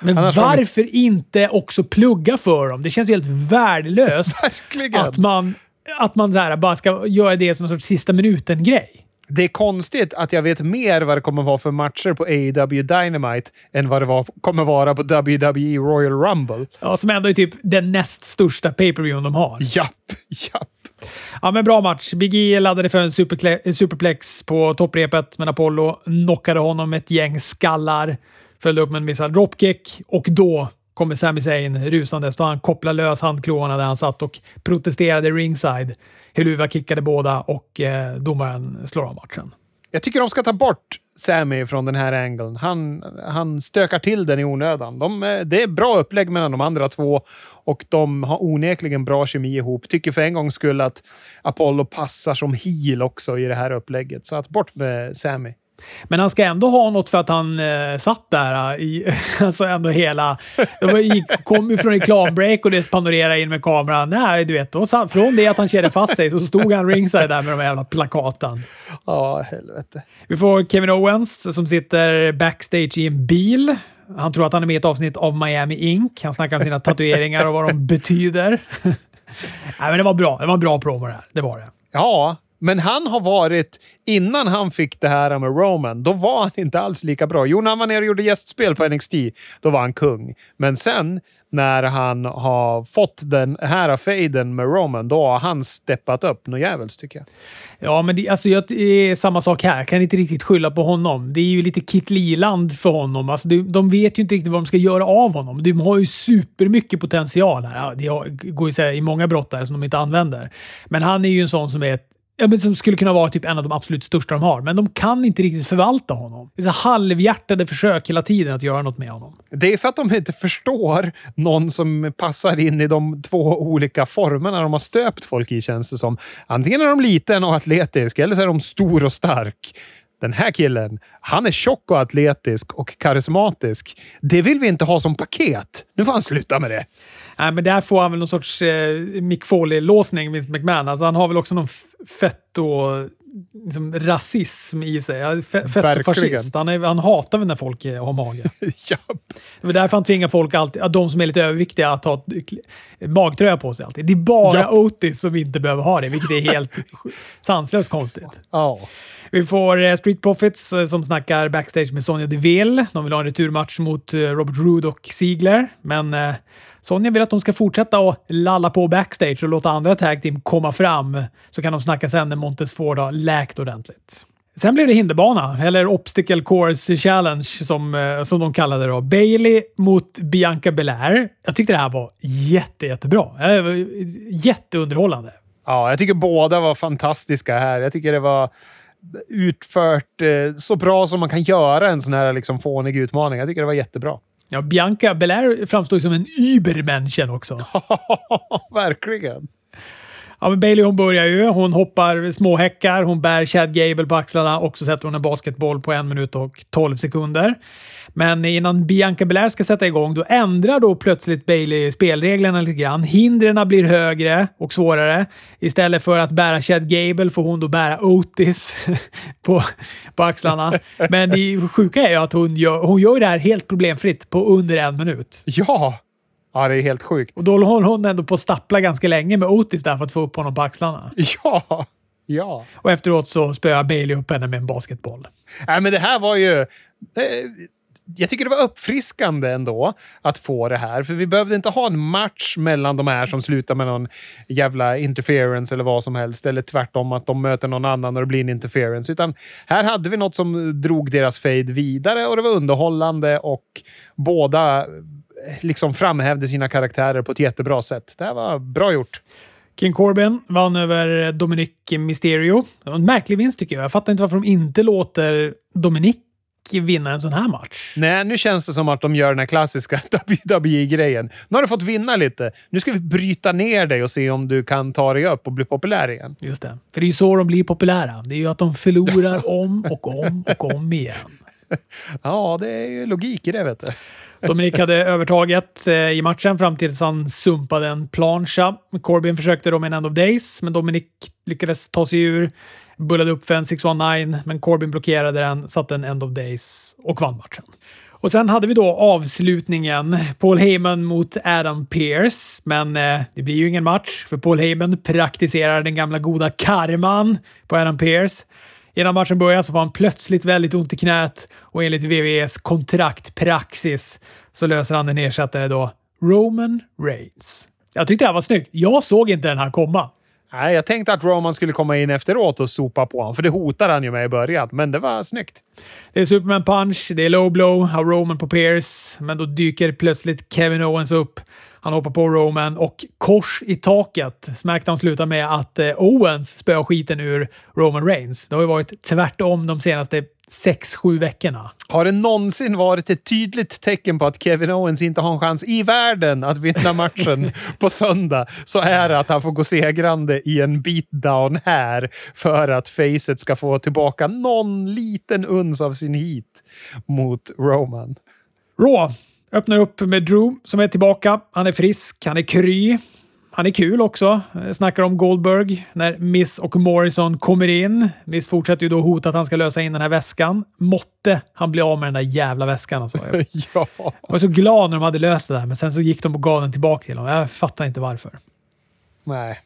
Men har de- varför inte också plugga för dem? Det känns ju helt värdelöst. Verkligen! att man, att man så bara ska göra det som en sorts sista minuten-grej. Det är konstigt att jag vet mer vad det kommer vara för matcher på AEW Dynamite än vad det var, kommer vara på WWE Royal Rumble. Ja, som ändå är typ den näst största pay-per-viewen de har. Japp, japp. Ja, men bra match. Big E laddade för en superplex på topprepet, men Apollo knockade honom med ett gäng skallar. Följde upp med en missad dropkick och då kommer Sami Zayn rusandes då han kopplar lös handklovarna där han satt och protesterade ringside. Heluva kickade båda och eh, domaren slår av matchen. Jag tycker de ska ta bort Sammy från den här angeln. Han, han stökar till den i onödan. De, eh, det är bra upplägg mellan de andra två och de har onekligen bra kemi ihop. Tycker för en gångs skull att Apollo passar som heel också i det här upplägget. Så att bort med Sammy. Men han ska ändå ha något för att han eh, satt där eh, i, alltså ändå hela... Det var, gick, kom ju från reklambreak och det panorerade in med kameran. Nej, du vet, då, från det att han kedjade fast sig så stod han ringside där med de jävla plakaten. Ja, helvete. Vi får Kevin Owens som sitter backstage i en bil. Han tror att han är med i ett avsnitt av Miami Ink. Han snackar om sina tatueringar och vad de betyder. Nej, men det var bra. Det var en bra promo det här. Det var det. Ja, men han har varit... Innan han fick det här med Roman, då var han inte alls lika bra. Jo, när han var nere och gjorde gästspel på NXT, då var han kung. Men sen när han har fått den här fejden med Roman, då har han steppat upp något jävels tycker jag. Ja, men det, alltså, jag, det är samma sak här. Kan inte riktigt skylla på honom. Det är ju lite Kit Liland för honom. Alltså, de, de vet ju inte riktigt vad de ska göra av honom. De har ju supermycket potential här. Ja, det går ju att säga i många brottare som de inte använder. Men han är ju en sån som är ett Ja, men som skulle kunna vara typ en av de absolut största de har, men de kan inte riktigt förvalta honom. Det är så halvhjärtade försök hela tiden att göra något med honom. Det är för att de inte förstår någon som passar in i de två olika formerna de har stöpt folk i, känns det som. Antingen är de liten och atletisk, eller så är de stor och stark. Den här killen, han är tjock och atletisk och karismatisk. Det vill vi inte ha som paket. Nu får han sluta med det. Nej, men där får han väl någon sorts eh, Mick Foley-låsning, Vince McMahon. Alltså, han har väl också någon f- fett och liksom, rasism i sig. Ja, fe- Fett och Verkligen. fascist. Han, är, han hatar väl när folk har mage. Japp. Det är därför han tvingar folk, alltid, ja, de som är lite överviktiga, att ha magtröja på sig alltid. Det är bara Japp. Otis som inte behöver ha det, vilket är helt sanslöst konstigt. Ja. Vi får eh, Street Profits eh, som snackar backstage med Sonja Deville. De vill ha en returmatch mot eh, Robert Roode och Ziegler, men Sonja vill att de ska fortsätta att lalla på backstage och låta andra tag team komma fram, så kan de snacka sen när Montes Ford har läkt ordentligt. Sen blev det hinderbana, eller Obstacle Course Challenge som, som de kallade det. Då. Bailey mot Bianca Belair. Jag tyckte det här var jätte, jättebra. Jätteunderhållande. ja, jag tycker båda var fantastiska här. Jag tycker det var utfört eh, så bra som man kan göra en sån här liksom, fånig utmaning. Jag tycker det var jättebra. Ja, Bianca Belair framstår ju som en übermänniskan också. Verkligen. Ja, men Bailey hon börjar ju. Hon hoppar småhäckar, hon bär Chad Gable på axlarna och så sätter hon en basketboll på en minut och 12 sekunder. Men innan Bianca Belair ska sätta igång, då ändrar då plötsligt Bailey spelreglerna lite grann. Hindren blir högre och svårare. Istället för att bära Chad Gable får hon då bära Otis på, på axlarna. Men det sjuka är ju att hon gör, hon gör det här helt problemfritt på under en minut. Ja! Ja, det är helt sjukt. Och då håller hon ändå på att stappla ganska länge med Otis där för att få upp honom på axlarna. Ja! Ja. Och efteråt så spöar Bailey upp henne med en basketboll. Nej, men det här var ju... Eh, jag tycker det var uppfriskande ändå att få det här. För vi behövde inte ha en match mellan de här som slutar med någon jävla interference eller vad som helst. Eller tvärtom att de möter någon annan och det blir en interference. Utan här hade vi något som drog deras fade vidare och det var underhållande och båda liksom framhävde sina karaktärer på ett jättebra sätt. Det här var bra gjort. King Corbin vann över Dominic Mysterio. Det var en märklig vinst tycker jag. Jag fattar inte varför de inte låter Dominic vinna en sån här match. Nej, nu känns det som att de gör den här klassiska WWE-grejen. Nu har du fått vinna lite. Nu ska vi bryta ner dig och se om du kan ta dig upp och bli populär igen. Just det. För det är ju så de blir populära. Det är ju att de förlorar om och om och om igen. Ja, det är ju logik i det, vet du. Dominik hade övertaget eh, i matchen fram tills han sumpade en plancha. Corbin försökte då med en end of days, men Dominik lyckades ta sig ur. Bullade upp för en 619, men Corbin blockerade den, satte en end of days och vann matchen. Och sen hade vi då avslutningen. Paul Heyman mot Adam Pearce. Men eh, det blir ju ingen match, för Paul Heyman praktiserar den gamla goda karman på Adam Pearce. Innan matchen börjar så får han plötsligt väldigt ont i knät och enligt VVEs kontraktpraxis så löser han en ersättare då, Roman Reigns. Jag tyckte det här var snyggt. Jag såg inte den här komma. Nej, jag tänkte att Roman skulle komma in efteråt och sopa på honom, för det hotade han ju med i början. Men det var snyggt. Det är Superman punch, det är low blow av Roman på Pierce, men då dyker plötsligt Kevin Owens upp. Han hoppar på Roman och kors i taket. Smackdown slutar med att eh, Owens spöar skiten ur Roman Reigns. Det har ju varit tvärtom de senaste sex, sju veckorna. Har det någonsin varit ett tydligt tecken på att Kevin Owens inte har en chans i världen att vinna matchen på söndag så är det att han får gå segrande i en beatdown här för att Facet ska få tillbaka någon liten uns av sin hit mot Roman. Raw öppnar upp med Drew som är tillbaka. Han är frisk, han är kry. Han är kul också. Snackar om Goldberg när Miss och Morrison kommer in. Miss fortsätter ju då hota att han ska lösa in den här väskan. Måtte han bli av med den där jävla väskan. Alltså. ja. Jag var så glad när de hade löst det där, men sen så gick de och gav den tillbaka till honom. Jag fattar inte varför. Nej.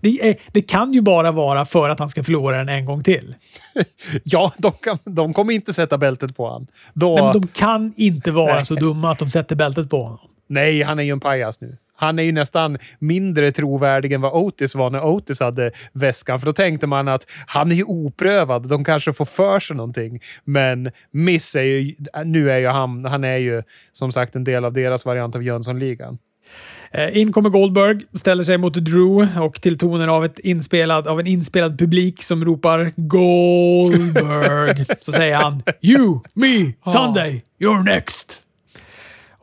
Det, är, det, kan ju bara vara för att han ska förlora den en gång till. ja, de, kan, de kommer inte sätta bältet på honom. Då... Nej, men de kan inte vara Nej. så dumma att de sätter bältet på honom. Nej, han är ju en pajas nu. Han är ju nästan mindre trovärdig än vad Otis var när Otis hade väskan. För då tänkte man att han är ju oprövad. De kanske får för sig någonting. Men Miss är ju, nu är ju han, han är ju som sagt en del av deras variant av Jönssonligan. Eh, in kommer Goldberg, ställer sig mot Drew och till tonen av, ett inspelad, av en inspelad publik som ropar Goldberg så säger han “You, me, Sunday, you're next”.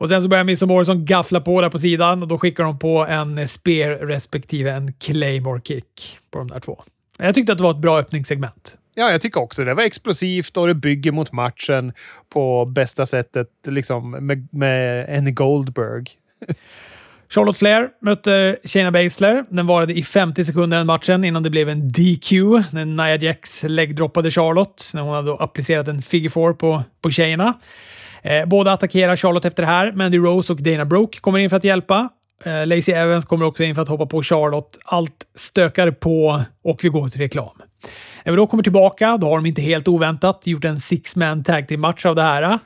Och sen så börjar Miss Morrison gaffla på där på sidan och då skickar de på en spear respektive en claymore kick på de där två. Jag tyckte att det var ett bra öppningssegment. Ja, jag tycker också det. var explosivt och det bygger mot matchen på bästa sättet liksom med, med en Goldberg. Charlotte Flair möter Shayna Baszler. Den varade i 50 sekunder den matchen innan det blev en DQ när Nia Jax läggdroppade Charlotte när hon hade applicerat en figure four på, på Shayna. Eh, båda attackerar Charlotte efter det här. Mandy Rose och Dana Brooke kommer in för att hjälpa. Eh, Lacey Evans kommer också in för att hoppa på Charlotte. Allt stökar på och vi går till reklam. När vi då kommer tillbaka, då har de inte helt oväntat gjort en six-man tag team match av det här.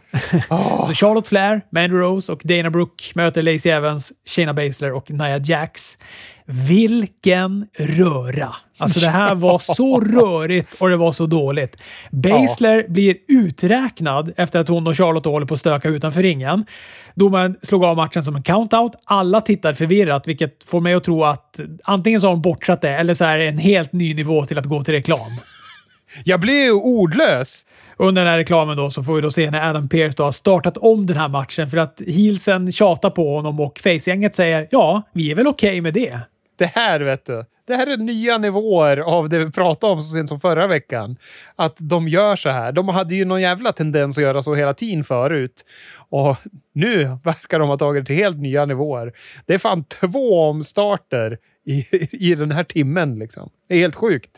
Oh. så Charlotte Flair, Mandy Rose och Dana Brooke möter Lacey Evans, Shayna Baszler och Nia Jax. Vilken röra! Alltså det här var så rörigt och det var så dåligt. Baszler ja. blir uträknad efter att hon och Charlotte håller på att stöka utanför ringen. Domaren slog av matchen som en countout. Alla tittar förvirrat, vilket får mig att tro att antingen så har de bortsatt det eller så är det en helt ny nivå till att gå till reklam. Jag blir ju ordlös! Under den här reklamen då så får vi då se när Adam Pearce då har startat om den här matchen för att heelsen tjatar på honom och facegänget säger ja, vi är väl okej okay med det. Det här vet du. Det här är nya nivåer av det vi pratade om så sent som förra veckan. Att de gör så här. De hade ju någon jävla tendens att göra så hela tiden förut. Och nu verkar de ha tagit det till helt nya nivåer. Det är fan två omstarter i, i den här timmen. Liksom. Det är helt sjukt.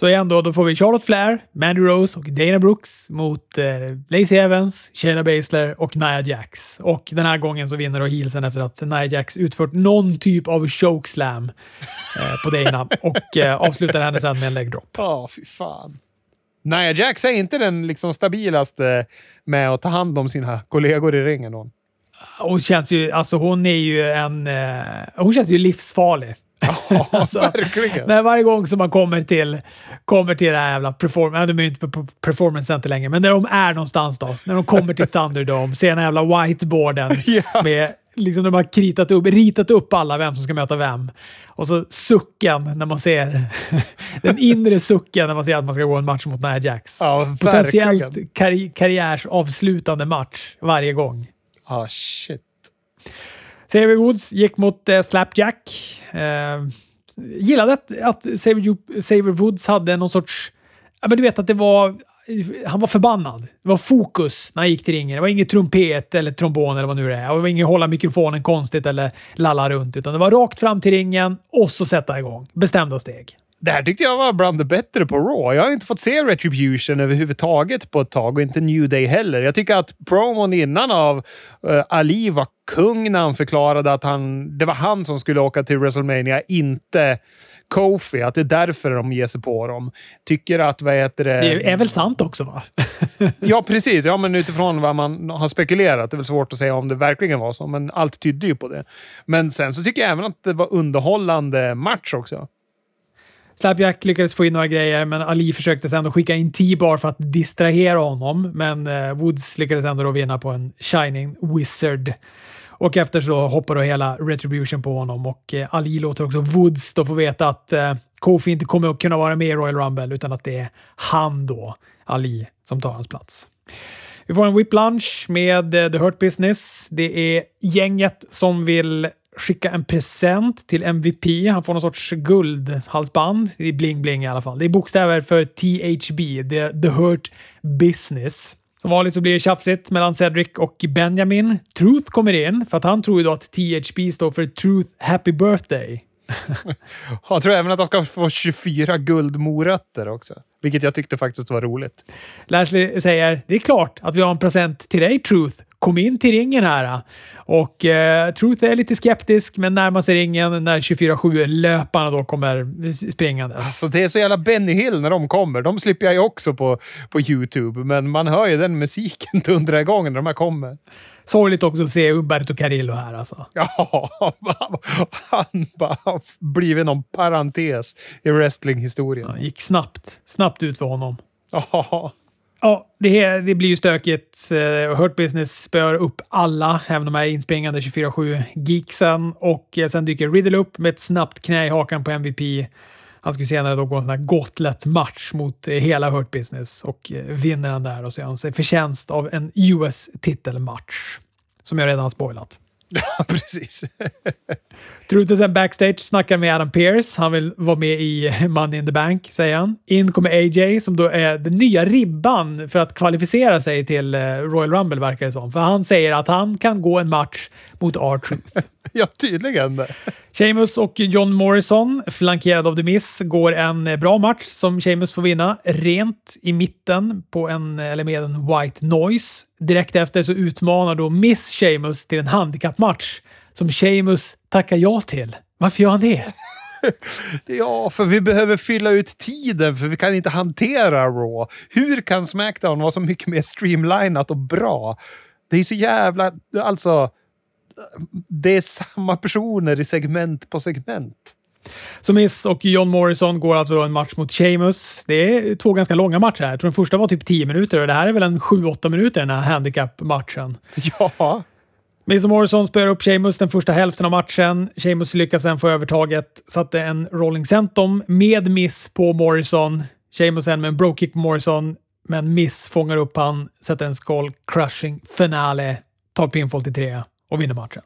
Så igen då, då får vi Charlotte Flair, Mandy Rose och Dana Brooks mot eh, Lacey Evans, Shayna Baszler och Nia Jax. Och den här gången så vinner då heelsen efter att Nia Jax utfört någon typ av chokeslam eh, på Dana och eh, avslutar henne sen med en leg drop. Ja, oh, fy fan. Nia Jax är inte den liksom stabilaste med att ta hand om sina kollegor i ringen. Hon. Hon känns ju, alltså hon är ju en, eh, hon känns ju livsfarlig. Ja, alltså, verkligen. När varje gång som man kommer till, kommer till det här jävla performance, de är ju inte på performance center längre, men när de är någonstans då, när de kommer till Thunderdome, ser den här jävla whiteboarden ja. med liksom de har kritat upp, ritat upp alla vem som ska möta vem. Och så sucken när man ser den inre sucken när man ser att man ska gå en match mot Nia Jax. Ja, Potentiellt karri karriärsavslutande match varje gång. Ah, shit. Xavier Woods gick mot eh, Slapjack. Eh, gillade att, att Xavier, Woods hade någon sorts... Ja, men du vet att det var... Han var förbannad. Det var fokus när han gick till ringen. Det var ingen trumpet eller trombon eller vad nu det är. Det var ingen hålla mikrofonen konstigt eller lalla runt. Utan det var rakt fram till ringen och så sätta igång. Bestämda steg. Det här tyckte jag var bland det bättre på Raw. Jag har inte fått se Retribution överhuvudtaget på ett tag och inte New Day heller. Jag tycker att promon innan av uh, Ali var kung när han förklarade att han, det var han som skulle åka till WrestleMania, inte Kofi. Att det är därför de ger sig på dem. Tycker att, vad heter det... Det är väl sant också va? ja, precis. Ja, men utifrån vad man har spekulerat. Det är väl svårt att säga om det verkligen var så, men allt tydde ju på det. Men sen så tycker jag även att det var underhållande match också. Slapjack lyckades få in några grejer, men Ali försökte sen skicka in T-bar för att distrahera honom. Men eh, Woods lyckades ändå då vinna på en Shining Wizard. Och efter så hoppar då hela Retribution på honom och eh, Ali låter också Woods då få veta att eh, Kofi inte kommer att kunna vara med i Royal Rumble utan att det är han då, Ali, som tar hans plats. Vi får en whip lunch med eh, The Hurt Business. Det är gänget som vill skicka en present till MVP. Han får någon sorts guldhalsband. Det är bling-bling i alla fall. Det är bokstäver för THB, The, the Hurt Business. Som vanligt så blir det tjafsigt mellan Cedric och Benjamin. Truth kommer in, för att han tror ju då att THB står för Truth Happy Birthday. jag tror även att han ska få 24 guldmorötter också. Vilket jag tyckte faktiskt var roligt. Lashley säger “Det är klart att vi har en present till dig, Truth kom in till ringen här. Och eh, Truth är lite skeptisk, men närmar sig ringen när 24-7 löparna då kommer springandes. Alltså, det är så jävla Benny Hill när de kommer. De slipper jag ju också på, på YouTube, men man hör ju den musiken dundra igång när de här kommer. Sorgligt också att se Umberto Carillo här alltså. Ja, han bara blivit någon parentes i wrestlinghistorien. Ja, gick snabbt. Snabbt ut för honom. Ja. Ja, det, det blir ju stökigt. Eh, Hurt Business spör upp alla, även de här inspringande 24-7 geeksen. Och eh, sen dyker Riddle upp med ett snabbt knä i hakan på MVP. Han skulle senare då gå en sån här gotlet-match mot eh, hela Hurt Business och vinner han där och så gör han sig förtjänst av en US-titelmatch. Som jag redan har spoilat. Ja, precis. Truten sen backstage snackar med Adam Pearce. Han vill vara med i Money in the Bank, säger han. In kommer AJ som då är den nya ribban för att kvalificera sig till eh, Royal Rumble, verkar det som. För han säger att han kan gå en match mot R-Truth. ja, tydligen. Sheamus och John Morrison, flankerad av The Miss, går en eh, bra match som Sheamus får vinna. Rent i mitten på en, eller med en White Noise. Direkt efter så utmanar då Miss Sheamus till en handikappmatch som Sheamus tackar ja till. Varför gör han det? ja, för vi behöver fylla ut tiden för vi kan inte hantera Raw. Hur kan Smackdown vara så mycket mer streamlinat och bra? Det är så jävla... Alltså... Det är samma personer i segment på segment. Så Miss och John Morrison går alltså då en match mot Sheamus. Det är två ganska långa matcher här. Jag tror den första var typ 10 minuter och det här är väl en 7-8 minuter den här handicap-matchen. Ja. Miz och Morrison spöar upp Sheamus den första hälften av matchen. Sheamus lyckas sen få övertaget, satte en rolling centum med miss på Morrison. Sheamus sen med en bro kick på Morrison, men miss fångar upp han, sätter en skull crushing finale, tar pinfall till tre och vinner matchen.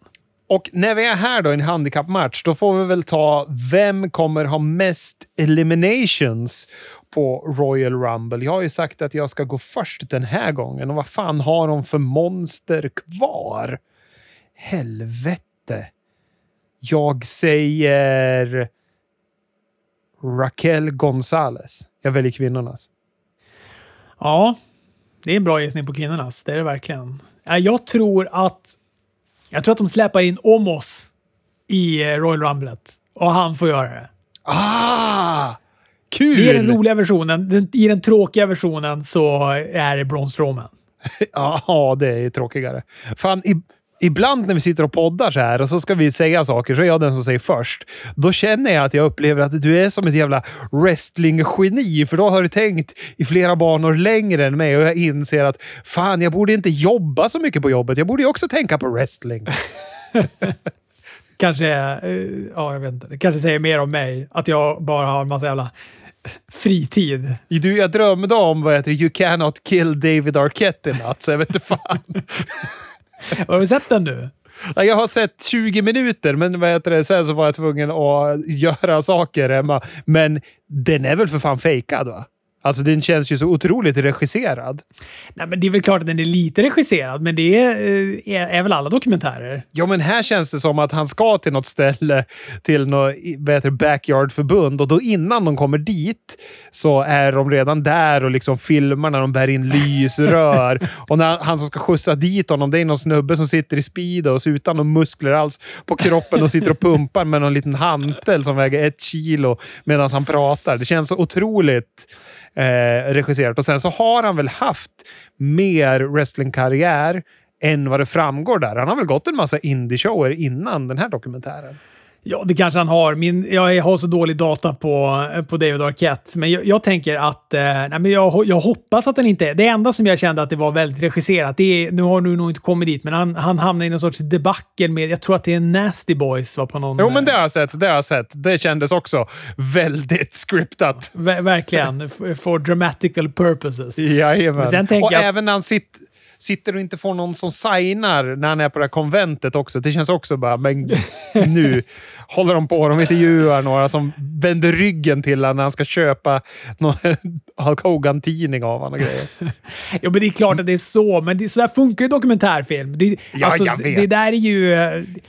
Och när vi är här då i en handikappmatch, då får vi väl ta vem kommer ha mest eliminations på Royal Rumble. Jag har ju sagt att jag ska gå först den här gången och vad fan har de för monster kvar? Helvete. Jag säger Raquel Gonzales. Jag väljer kvinnornas. Ja, det är en bra gissning på kvinnornas. Det är det verkligen. Jag tror att jag tror att de släpar in Omos i eh, Royal Rumble och han får göra det. Ah! Kul! Det är den roliga versionen. Den, I den tråkiga versionen så är det Braun Strowman. ja, det är tråkigare. Fan, i, ibland när vi sitter och poddar så här och så ska vi säga saker så är jag den som säger först. Då känner jag att jag upplever att du är som ett jävla wrestling-geni, för då har du tänkt i flera banor längre än mig och jag inser att fan, jag borde inte jobba så mycket på jobbet. Jag borde ju också tänka på wrestling. kanske, eh, ja, jag vet inte. Det kanske säger mer om mig, att jag bara har en massa jävla fritid. Du, jag drömde om vad heter You cannot kill David Arquette i natt, så jag vet inte fan. Har du sett den nu? Jag har sett 20 minuter, men vad heter det, sen så var jag tvungen att göra saker hemma. Men den är väl för fan fejkad va? Alltså den känns ju så otroligt regisserad. Nej, men det är väl klart att den är lite regisserad, men det är, eh, är, är väl alla dokumentärer? Ja, men här känns det som att han ska till något ställe, till något backyard-förbund och då innan de kommer dit så är de redan där och liksom filmar när de bär in lysrör. och när han som ska skjutsa dit honom, det är någon snubbe som sitter i speedos utan några muskler alls på kroppen och sitter och pumpar med någon liten hantel som väger ett kilo medan han pratar. Det känns så otroligt eh, regisserat. Och sen så har han väl haft mer wrestlingkarriär än vad det framgår där. Han har väl gått en massa indie-shower innan den här dokumentären. Ja, det kanske han har. Min, jag har så dålig data på, på David Arquette, men jag, jag tänker att... Eh, nej, men jag, jag hoppas att den inte är... Det enda som jag kände att det var väldigt regisserat, det är, nu har du nog inte kommit dit, men han, han hamnade i någon sorts debacle med... Jag tror att det är Nasty Boys var på någon... Jo, men det har jag sett. Det har jag sett. Det kändes också väldigt scriptat. Ver verkligen. For dramatical purposes. Jajamän. Men sen tänker och jag, även när han sitter sitter och inte får någon som signar när han är på det här konventet också. Det känns också bara, men nu håller de på. De intervjuar några som vänder ryggen till honom när han ska köpa någon Hulk Hogan-tidning av honom ja, men det är klart att det är så, men det, så där funkar ju dokumentärfilm. Det, ja, alltså, jag vet. Det där är ju...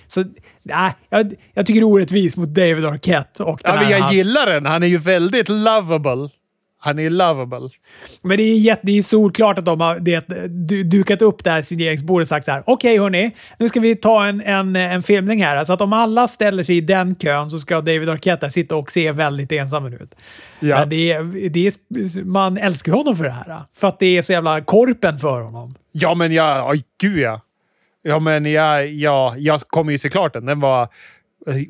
Så, nej, jag, jag tycker det är orättvist mot David Arquette. Och den ja, men jag gillar den. Han är ju väldigt lovable. Han är lovable. Men det är, jätte, det är solklart att de har det, du, dukat upp det här signeringsbordet och sagt så här. Okej okay, hörni, nu ska vi ta en, en, en filmning här. Så att om alla ställer sig i den kön så ska David Arquette sitta och se väldigt ensam ut. Ja. Men det, det är, man älskar honom för det här. För att det är så jävla korpen för honom. Ja, men ja, oh, gud ja. Ja, men ja, ja, jag kommer ju se klart den. Den var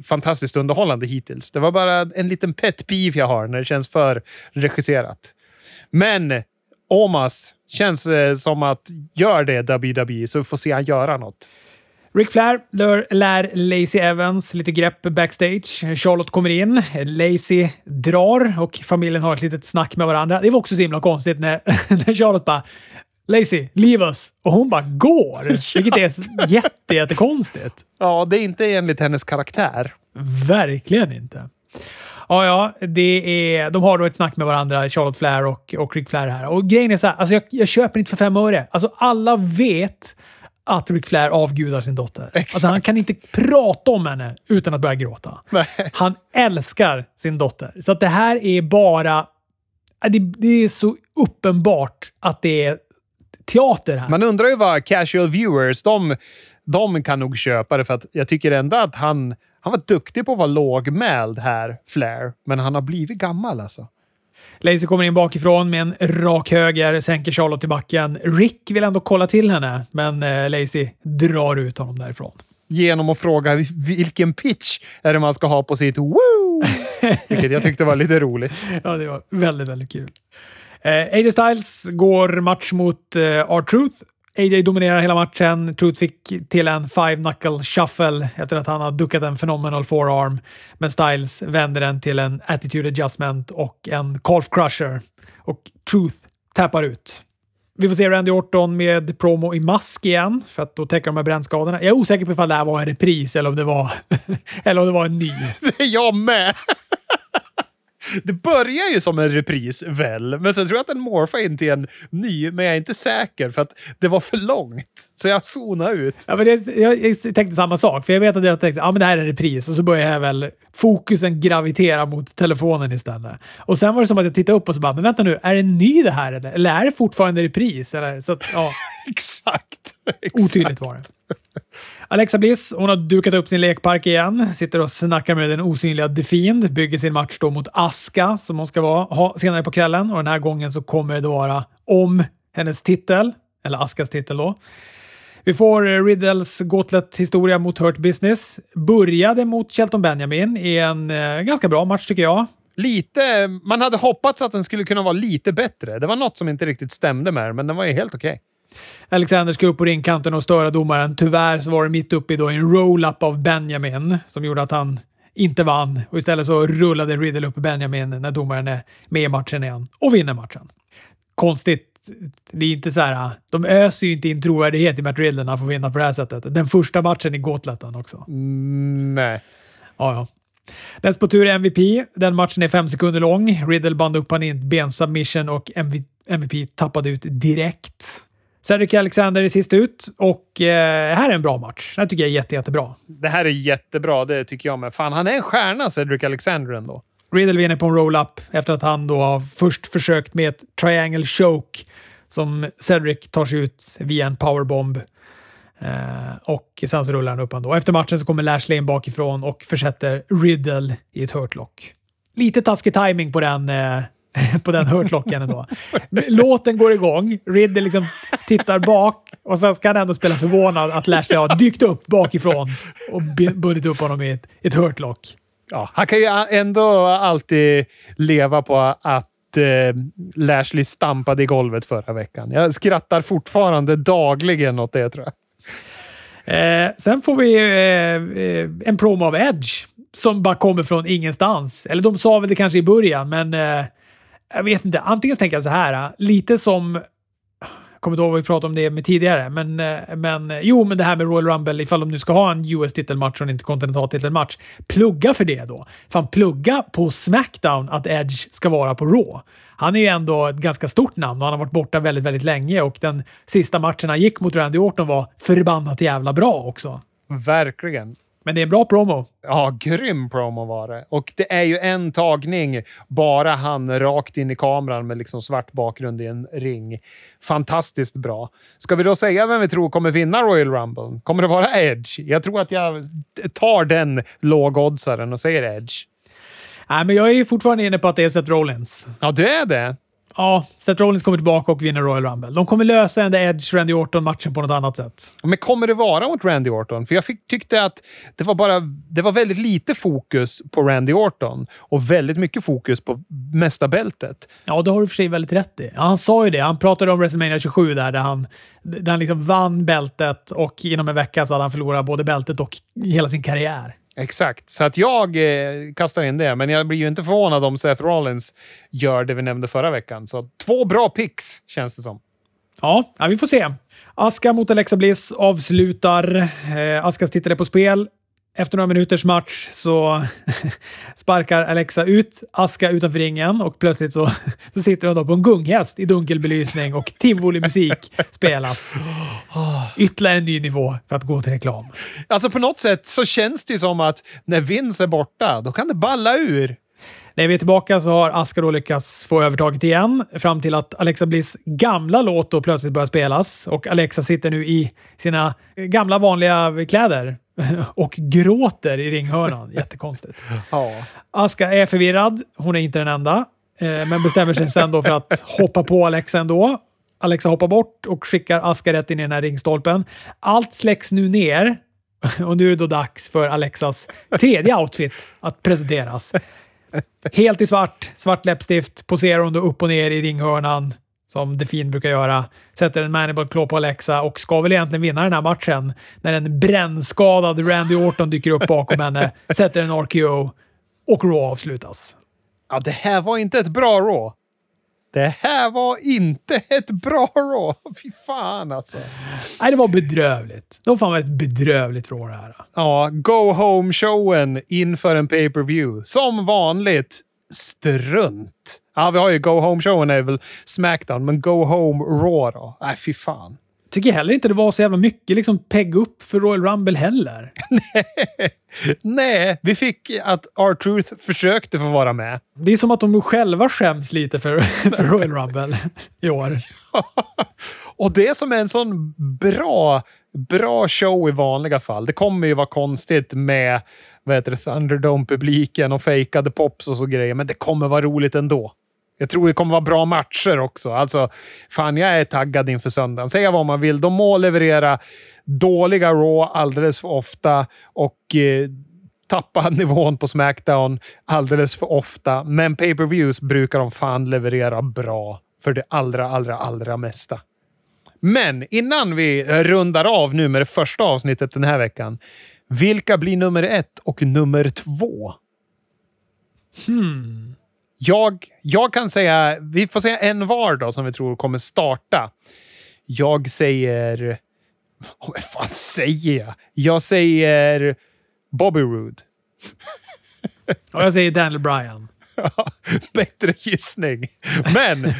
fantastiskt underhållande hittills. Det var bara en liten pet peeve jag har när det känns för regisserat. Men Omas känns eh, som att gör det WWE så vi får se han göra något. Rick Flair lär, lär Lacey Evans lite grepp backstage. Charlotte kommer in, Lacey drar och familjen har ett litet snack med varandra. Det var också så himla konstigt när, när Charlotte bara Lacey, leave us! Och hon bara går! Vilket är jätte, jättekonstigt. Ja, det är inte enligt hennes karaktär. Verkligen inte. Ja, ja, det är, de har då ett snack med varandra, Charlotte Flair och, och Rick Flair här. Och grejen är så här, alltså jag, jag köper inte för fem öre. Alltså alla vet att Rick Flair avgudar sin dotter. Alltså han kan inte prata om henne utan att börja gråta. Nej. Han älskar sin dotter. Så att det här är bara... Det, det är så uppenbart att det är teater här. Man undrar ju vad casual viewers, de, de kan nog köpa det för att jag tycker ändå att han, han var duktig på att vara lågmäld här, Flair. Men han har blivit gammal alltså. Lacey kommer in bakifrån med en rak höger, sänker Charlotte i backen. Rick vill ändå kolla till henne, men eh, Lacey drar ut honom därifrån. Genom att fråga vilken pitch är det man ska ha på sitt woo! Vilket jag tyckte var lite roligt. ja, det var väldigt, väldigt kul. Eh, AJ Styles går match mot eh, R-Truth. AJ dominerar hela matchen. Truth fick till en five knuckle shuffle efter att han har duckat en phenomenal forearm. Men Styles vänder den till en attitude adjustment och en calf crusher. Och Truth tappar ut. Vi får se Randy Orton med promo i mask igen för att då täcka de här brännskadorna. Jag är osäker på ifall det här var en repris eller om det var, eller om det var en ny. Det är jag med! Det börjar ju som en repris, väl? Men sen tror jag att den morfar in till en ny, men jag är inte säker för att det var för långt. Så jag zonade ut. Ja, men det, jag, jag tänkte samma sak, för jag vet att jag tänkte att ja, det här är en repris och så börjar jag väl fokusen gravitera mot telefonen istället. Och sen var det som att jag tittade upp och så bara, men vänta nu, är det ny det här eller? Eller är det fortfarande repris? Eller? Så att, ja. Exakt. Exakt. Otydligt var det. Alexa Bliss, hon har dukat upp sin lekpark igen. Sitter och snackar med den osynliga The Fiend. Bygger sin match då mot Aska som hon ska vara, ha senare på kvällen. Och den här gången så kommer det vara om hennes titel, eller Askas titel då. Vi får eh, Riddles Gauntlet-historia mot Hurt Business. Började mot Shelton Benjamin i en eh, ganska bra match tycker jag. Lite, man hade hoppats att den skulle kunna vara lite bättre. Det var något som inte riktigt stämde med den, men den var ju helt okej. Okay. Alexander ska upp på ringkanten och störa domaren. Tyvärr så var det mitt uppe i en roll-up av Benjamin som gjorde att han inte vann och istället så rullade Riddle upp Benjamin när domaren är med i matchen igen och vinner matchen. Konstigt. Det är inte så här. De öser ju inte in trovärdighet i Matt Riddle när han får vinna på det här sättet. Den första matchen i Gauntletten också. Mm, nej. Ja, ja. Näst på tur är MVP. Den matchen är fem sekunder lång. Riddle band upp han i en bensubmission och MVP tappade ut direkt. Cedric Alexander är sist ut och eh, här är en bra match. Det här tycker jag är jätte, jättebra. Det här är jättebra, det tycker jag med. Fan, han är en stjärna, Cedric Alexander ändå. Riddle vinner på en roll-up efter att han då har först försökt med ett triangle choke som Cedric tar sig ut via en powerbomb. Eh, och sen så rullar han upp då. Efter matchen så kommer Lashley in bakifrån och försätter Riddle i ett hurtlock. Lite taskig timing på den eh, på den hörtlocken ändå. Låten går igång, Riddle liksom tittar bak och sen ska han ändå spela förvånad att Lashley har dykt upp bakifrån och bundit upp honom i ett, ett hörtlock. Ja, han kan ju ändå alltid leva på att eh, Lashley stampade i golvet förra veckan. Jag skrattar fortfarande dagligen åt det tror jag. Eh, sen får vi eh, eh en promo av Edge som bara kommer från ingenstans. Eller de sa väl det kanske i början, men eh, jag vet inte. Antingen tänker jag så här, lite som jag kommer inte ihåg vad vi pratade om det med tidigare, men, eh, men eh, jo, men det här med Royal Rumble, ifall de nu ska ha en US-titelmatch och en interkontinentaltitelmatch, plugga för det då. Fan, plugga på Smackdown att Edge ska vara på Raw. Han är ju ändå ett ganska stort namn och han har varit borta väldigt, väldigt länge och den sista matchen han gick mot Randy Orton var förbannat jävla bra också. Verkligen. Men det är en bra promo. Ja, grym promo var det. Och det är ju en tagning, bara han rakt in i kameran med liksom svart bakgrund i en ring. Fantastiskt bra. Ska vi då säga vem vi tror kommer vinna Royal Rumble? Kommer det vara Edge? Jag tror att jag tar den lågoddsaren och säger Edge. Nej, men jag är ju fortfarande inne på att det är Seth Rollins. Ja, det är det ja, Seth Rollins kommer tillbaka och vinner Royal Rumble. De kommer lösa den där Edge-Randy Orton-matchen på något annat sätt. Men kommer det vara mot Randy Orton? För jag fick, tyckte att det var, bara, det var väldigt lite fokus på Randy Orton och väldigt mycket fokus på mästarbältet. Ja, det har du för sig väldigt rätt i. Ja, han sa ju det. Han pratade om WrestleMania 27 där, där han, där han liksom vann bältet och inom en vecka så hade han förlorat både bältet och hela sin karriär. Exakt, så att jag eh, kastar in det. Men jag blir ju inte förvånad om Seth Rollins gör det vi nämnde förra veckan. Så två bra picks känns det som. Ja, ja vi får se. Aska mot Alexa Bliss avslutar. Eh, Askas titel är på spel. Efter några minuters match så sparkar Alexa ut Aska utanför ringen och plötsligt så, så sitter hon då på en gunghäst i dunkel belysning och tivolimusik spelas. Ytterligare en ny nivå för att gå till reklam. Alltså på något sätt så känns det ju som att när Vince är borta, då kan det balla ur. När vi är tillbaka så har Aska då lyckats få övertaget igen fram till att Alexa Bliss gamla låt då plötsligt börjar spelas och Alexa sitter nu i sina gamla vanliga kläder och gråter i ringhörnan. Jättekonstigt. Ja. Aska är förvirrad. Hon är inte den enda, eh, men bestämmer sig sen då för att hoppa på Alexa ändå. Alexa hoppar bort och skickar Aska rätt in i den här ringstolpen. Allt släcks nu ner och nu är det då dags för Alexas tredje outfit att presenteras. Helt i svart, svart läppstift, poserar hon då upp och ner i ringhörnan som The Fiend brukar göra. Sätter en manable claw på Alexa och ska väl egentligen vinna den här matchen när en brännskadad Randy Orton dyker upp bakom henne, sätter en RKO och Raw avslutas. Ja, det här var inte ett bra Raw. Det här var inte ett bra Raw. Fy fan alltså. Nej, det var bedrövligt. Det var fan ett bedrövligt Raw det här. Ja, Go Home-showen inför en pay-per-view. Som vanligt, strunt. Ja, vi har ju Go Home-showen är väl Smackdown, men Go Home Raw då? Nej, fy fan. Tycker heller inte det var så jävla mycket liksom pegg upp för Royal Rumble heller. Nej, vi fick att R-Truth försökte få vara med. Det är som att de själva skäms lite för, för Royal Rumble i år. Och det som är en sån bra, bra show i vanliga fall. Det kommer ju vara konstigt med vad heter det, Thunderdome-publiken och fejkade pops och så grejer, men det kommer vara roligt ändå. Jag tror det kommer vara bra matcher också. Alltså, fan, jag är taggad inför söndagen. Säga vad man vill. De må leverera dåliga Raw alldeles för ofta och eh, tappa nivån på Smackdown alldeles för ofta. Men pay-per-views brukar de fan leverera bra för det allra, allra, allra mesta. Men innan vi rundar av nu med det första avsnittet den här veckan. Vilka blir nummer ett och nummer två? Hmm. Jag, jag kan säga, vi får säga en var då som vi tror kommer starta. Jag säger... Oh, vad fan säger jag? Jag säger Bobby Roode. Och jag säger Daniel Bryan. Bättre gissning. Men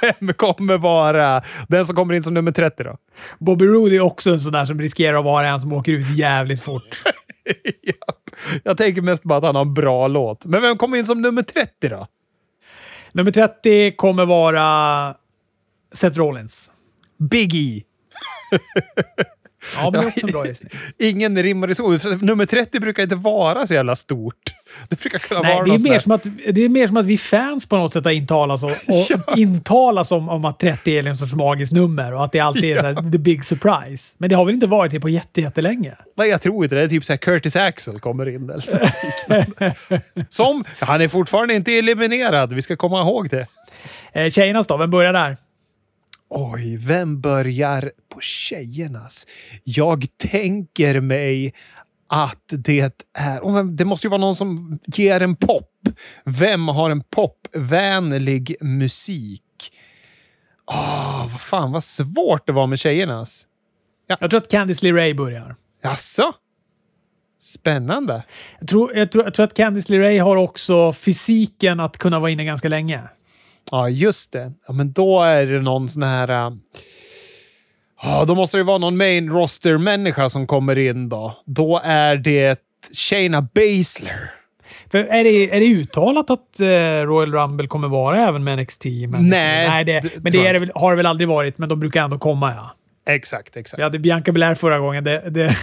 vem kommer vara den som kommer in som nummer 30 då? Bobby Roode är också en sån där som riskerar att vara en som åker ut jävligt fort. Jag tänker mest bara att han har en bra låt. Men vem kommer in som nummer 30 då? Nummer 30 kommer vara Seth Rollins. Big E. Ja, men det är också en bra gissning. Ingen rimmar i så. Nummer 30 brukar inte vara så jävla stort. Det brukar kunna Nej, vara det är, mer som att, det är mer som att vi fans på något sätt har intalas, och, och Ja. intalas om, om att 30 är en sorts magiskt nummer och att det alltid är så här, the big surprise. Men det har väl inte varit det på jätte, jättelänge? Nej, jag tror inte det. Det är typ så här Curtis Axel kommer in. Eller liknande. Som, han är fortfarande inte eliminerad. Vi ska komma ihåg det. Eh, tjejernas då? Vem börjar där? Oj, vem börjar på tjejernas? Jag tänker mig att det är... Det måste ju vara någon som ger en pop. Vem har en popvänlig musik? Åh, vad fan vad svårt det var med tjejernas. Jag tror att Candice LeRae börjar. Jaså? Spännande. Jag tror, jag, tror, jag tror att Candice LeRae har också fysiken att kunna vara inne ganska länge. Ja, just det. Ja, men då är det någon sån här... Ja, då måste det vara någon main roster-människa som kommer in då. Då är det Shayna Baszler. För är, det, är det uttalat att eh, Royal Rumble kommer vara även med NXT? Men, Nej, nej det, men det, är har det väl aldrig varit, men de brukar ändå komma ja. Exakt, exakt. Vi hade Bianca Belair förra gången, det, det,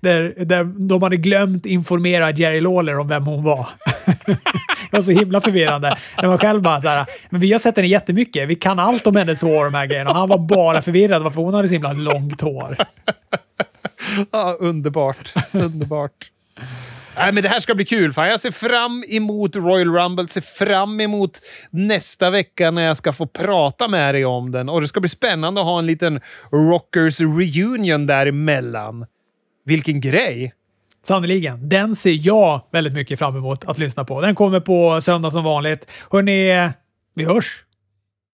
där, där de hade glömt informera Jerry Lawler om vem hon var. det var så himla förvirrande. När man själv bara så här, men vi har sett henne jättemycket, vi kan allt om hennes hår och de här grejerna. Han var bara förvirrad varför hon hade så himla långt hår. Ja, underbart. underbart. Nej, men det här ska bli kul. Fan, jag ser fram emot Royal Rumble, ser fram emot nästa vecka när jag ska få prata med dig om den. Och det ska bli spännande att ha en liten Rockers reunion däremellan. Vilken grej! Sannerligen. Den ser jag väldigt mycket fram emot att lyssna på. Den kommer på söndag som vanligt. Hörni, vi hörs!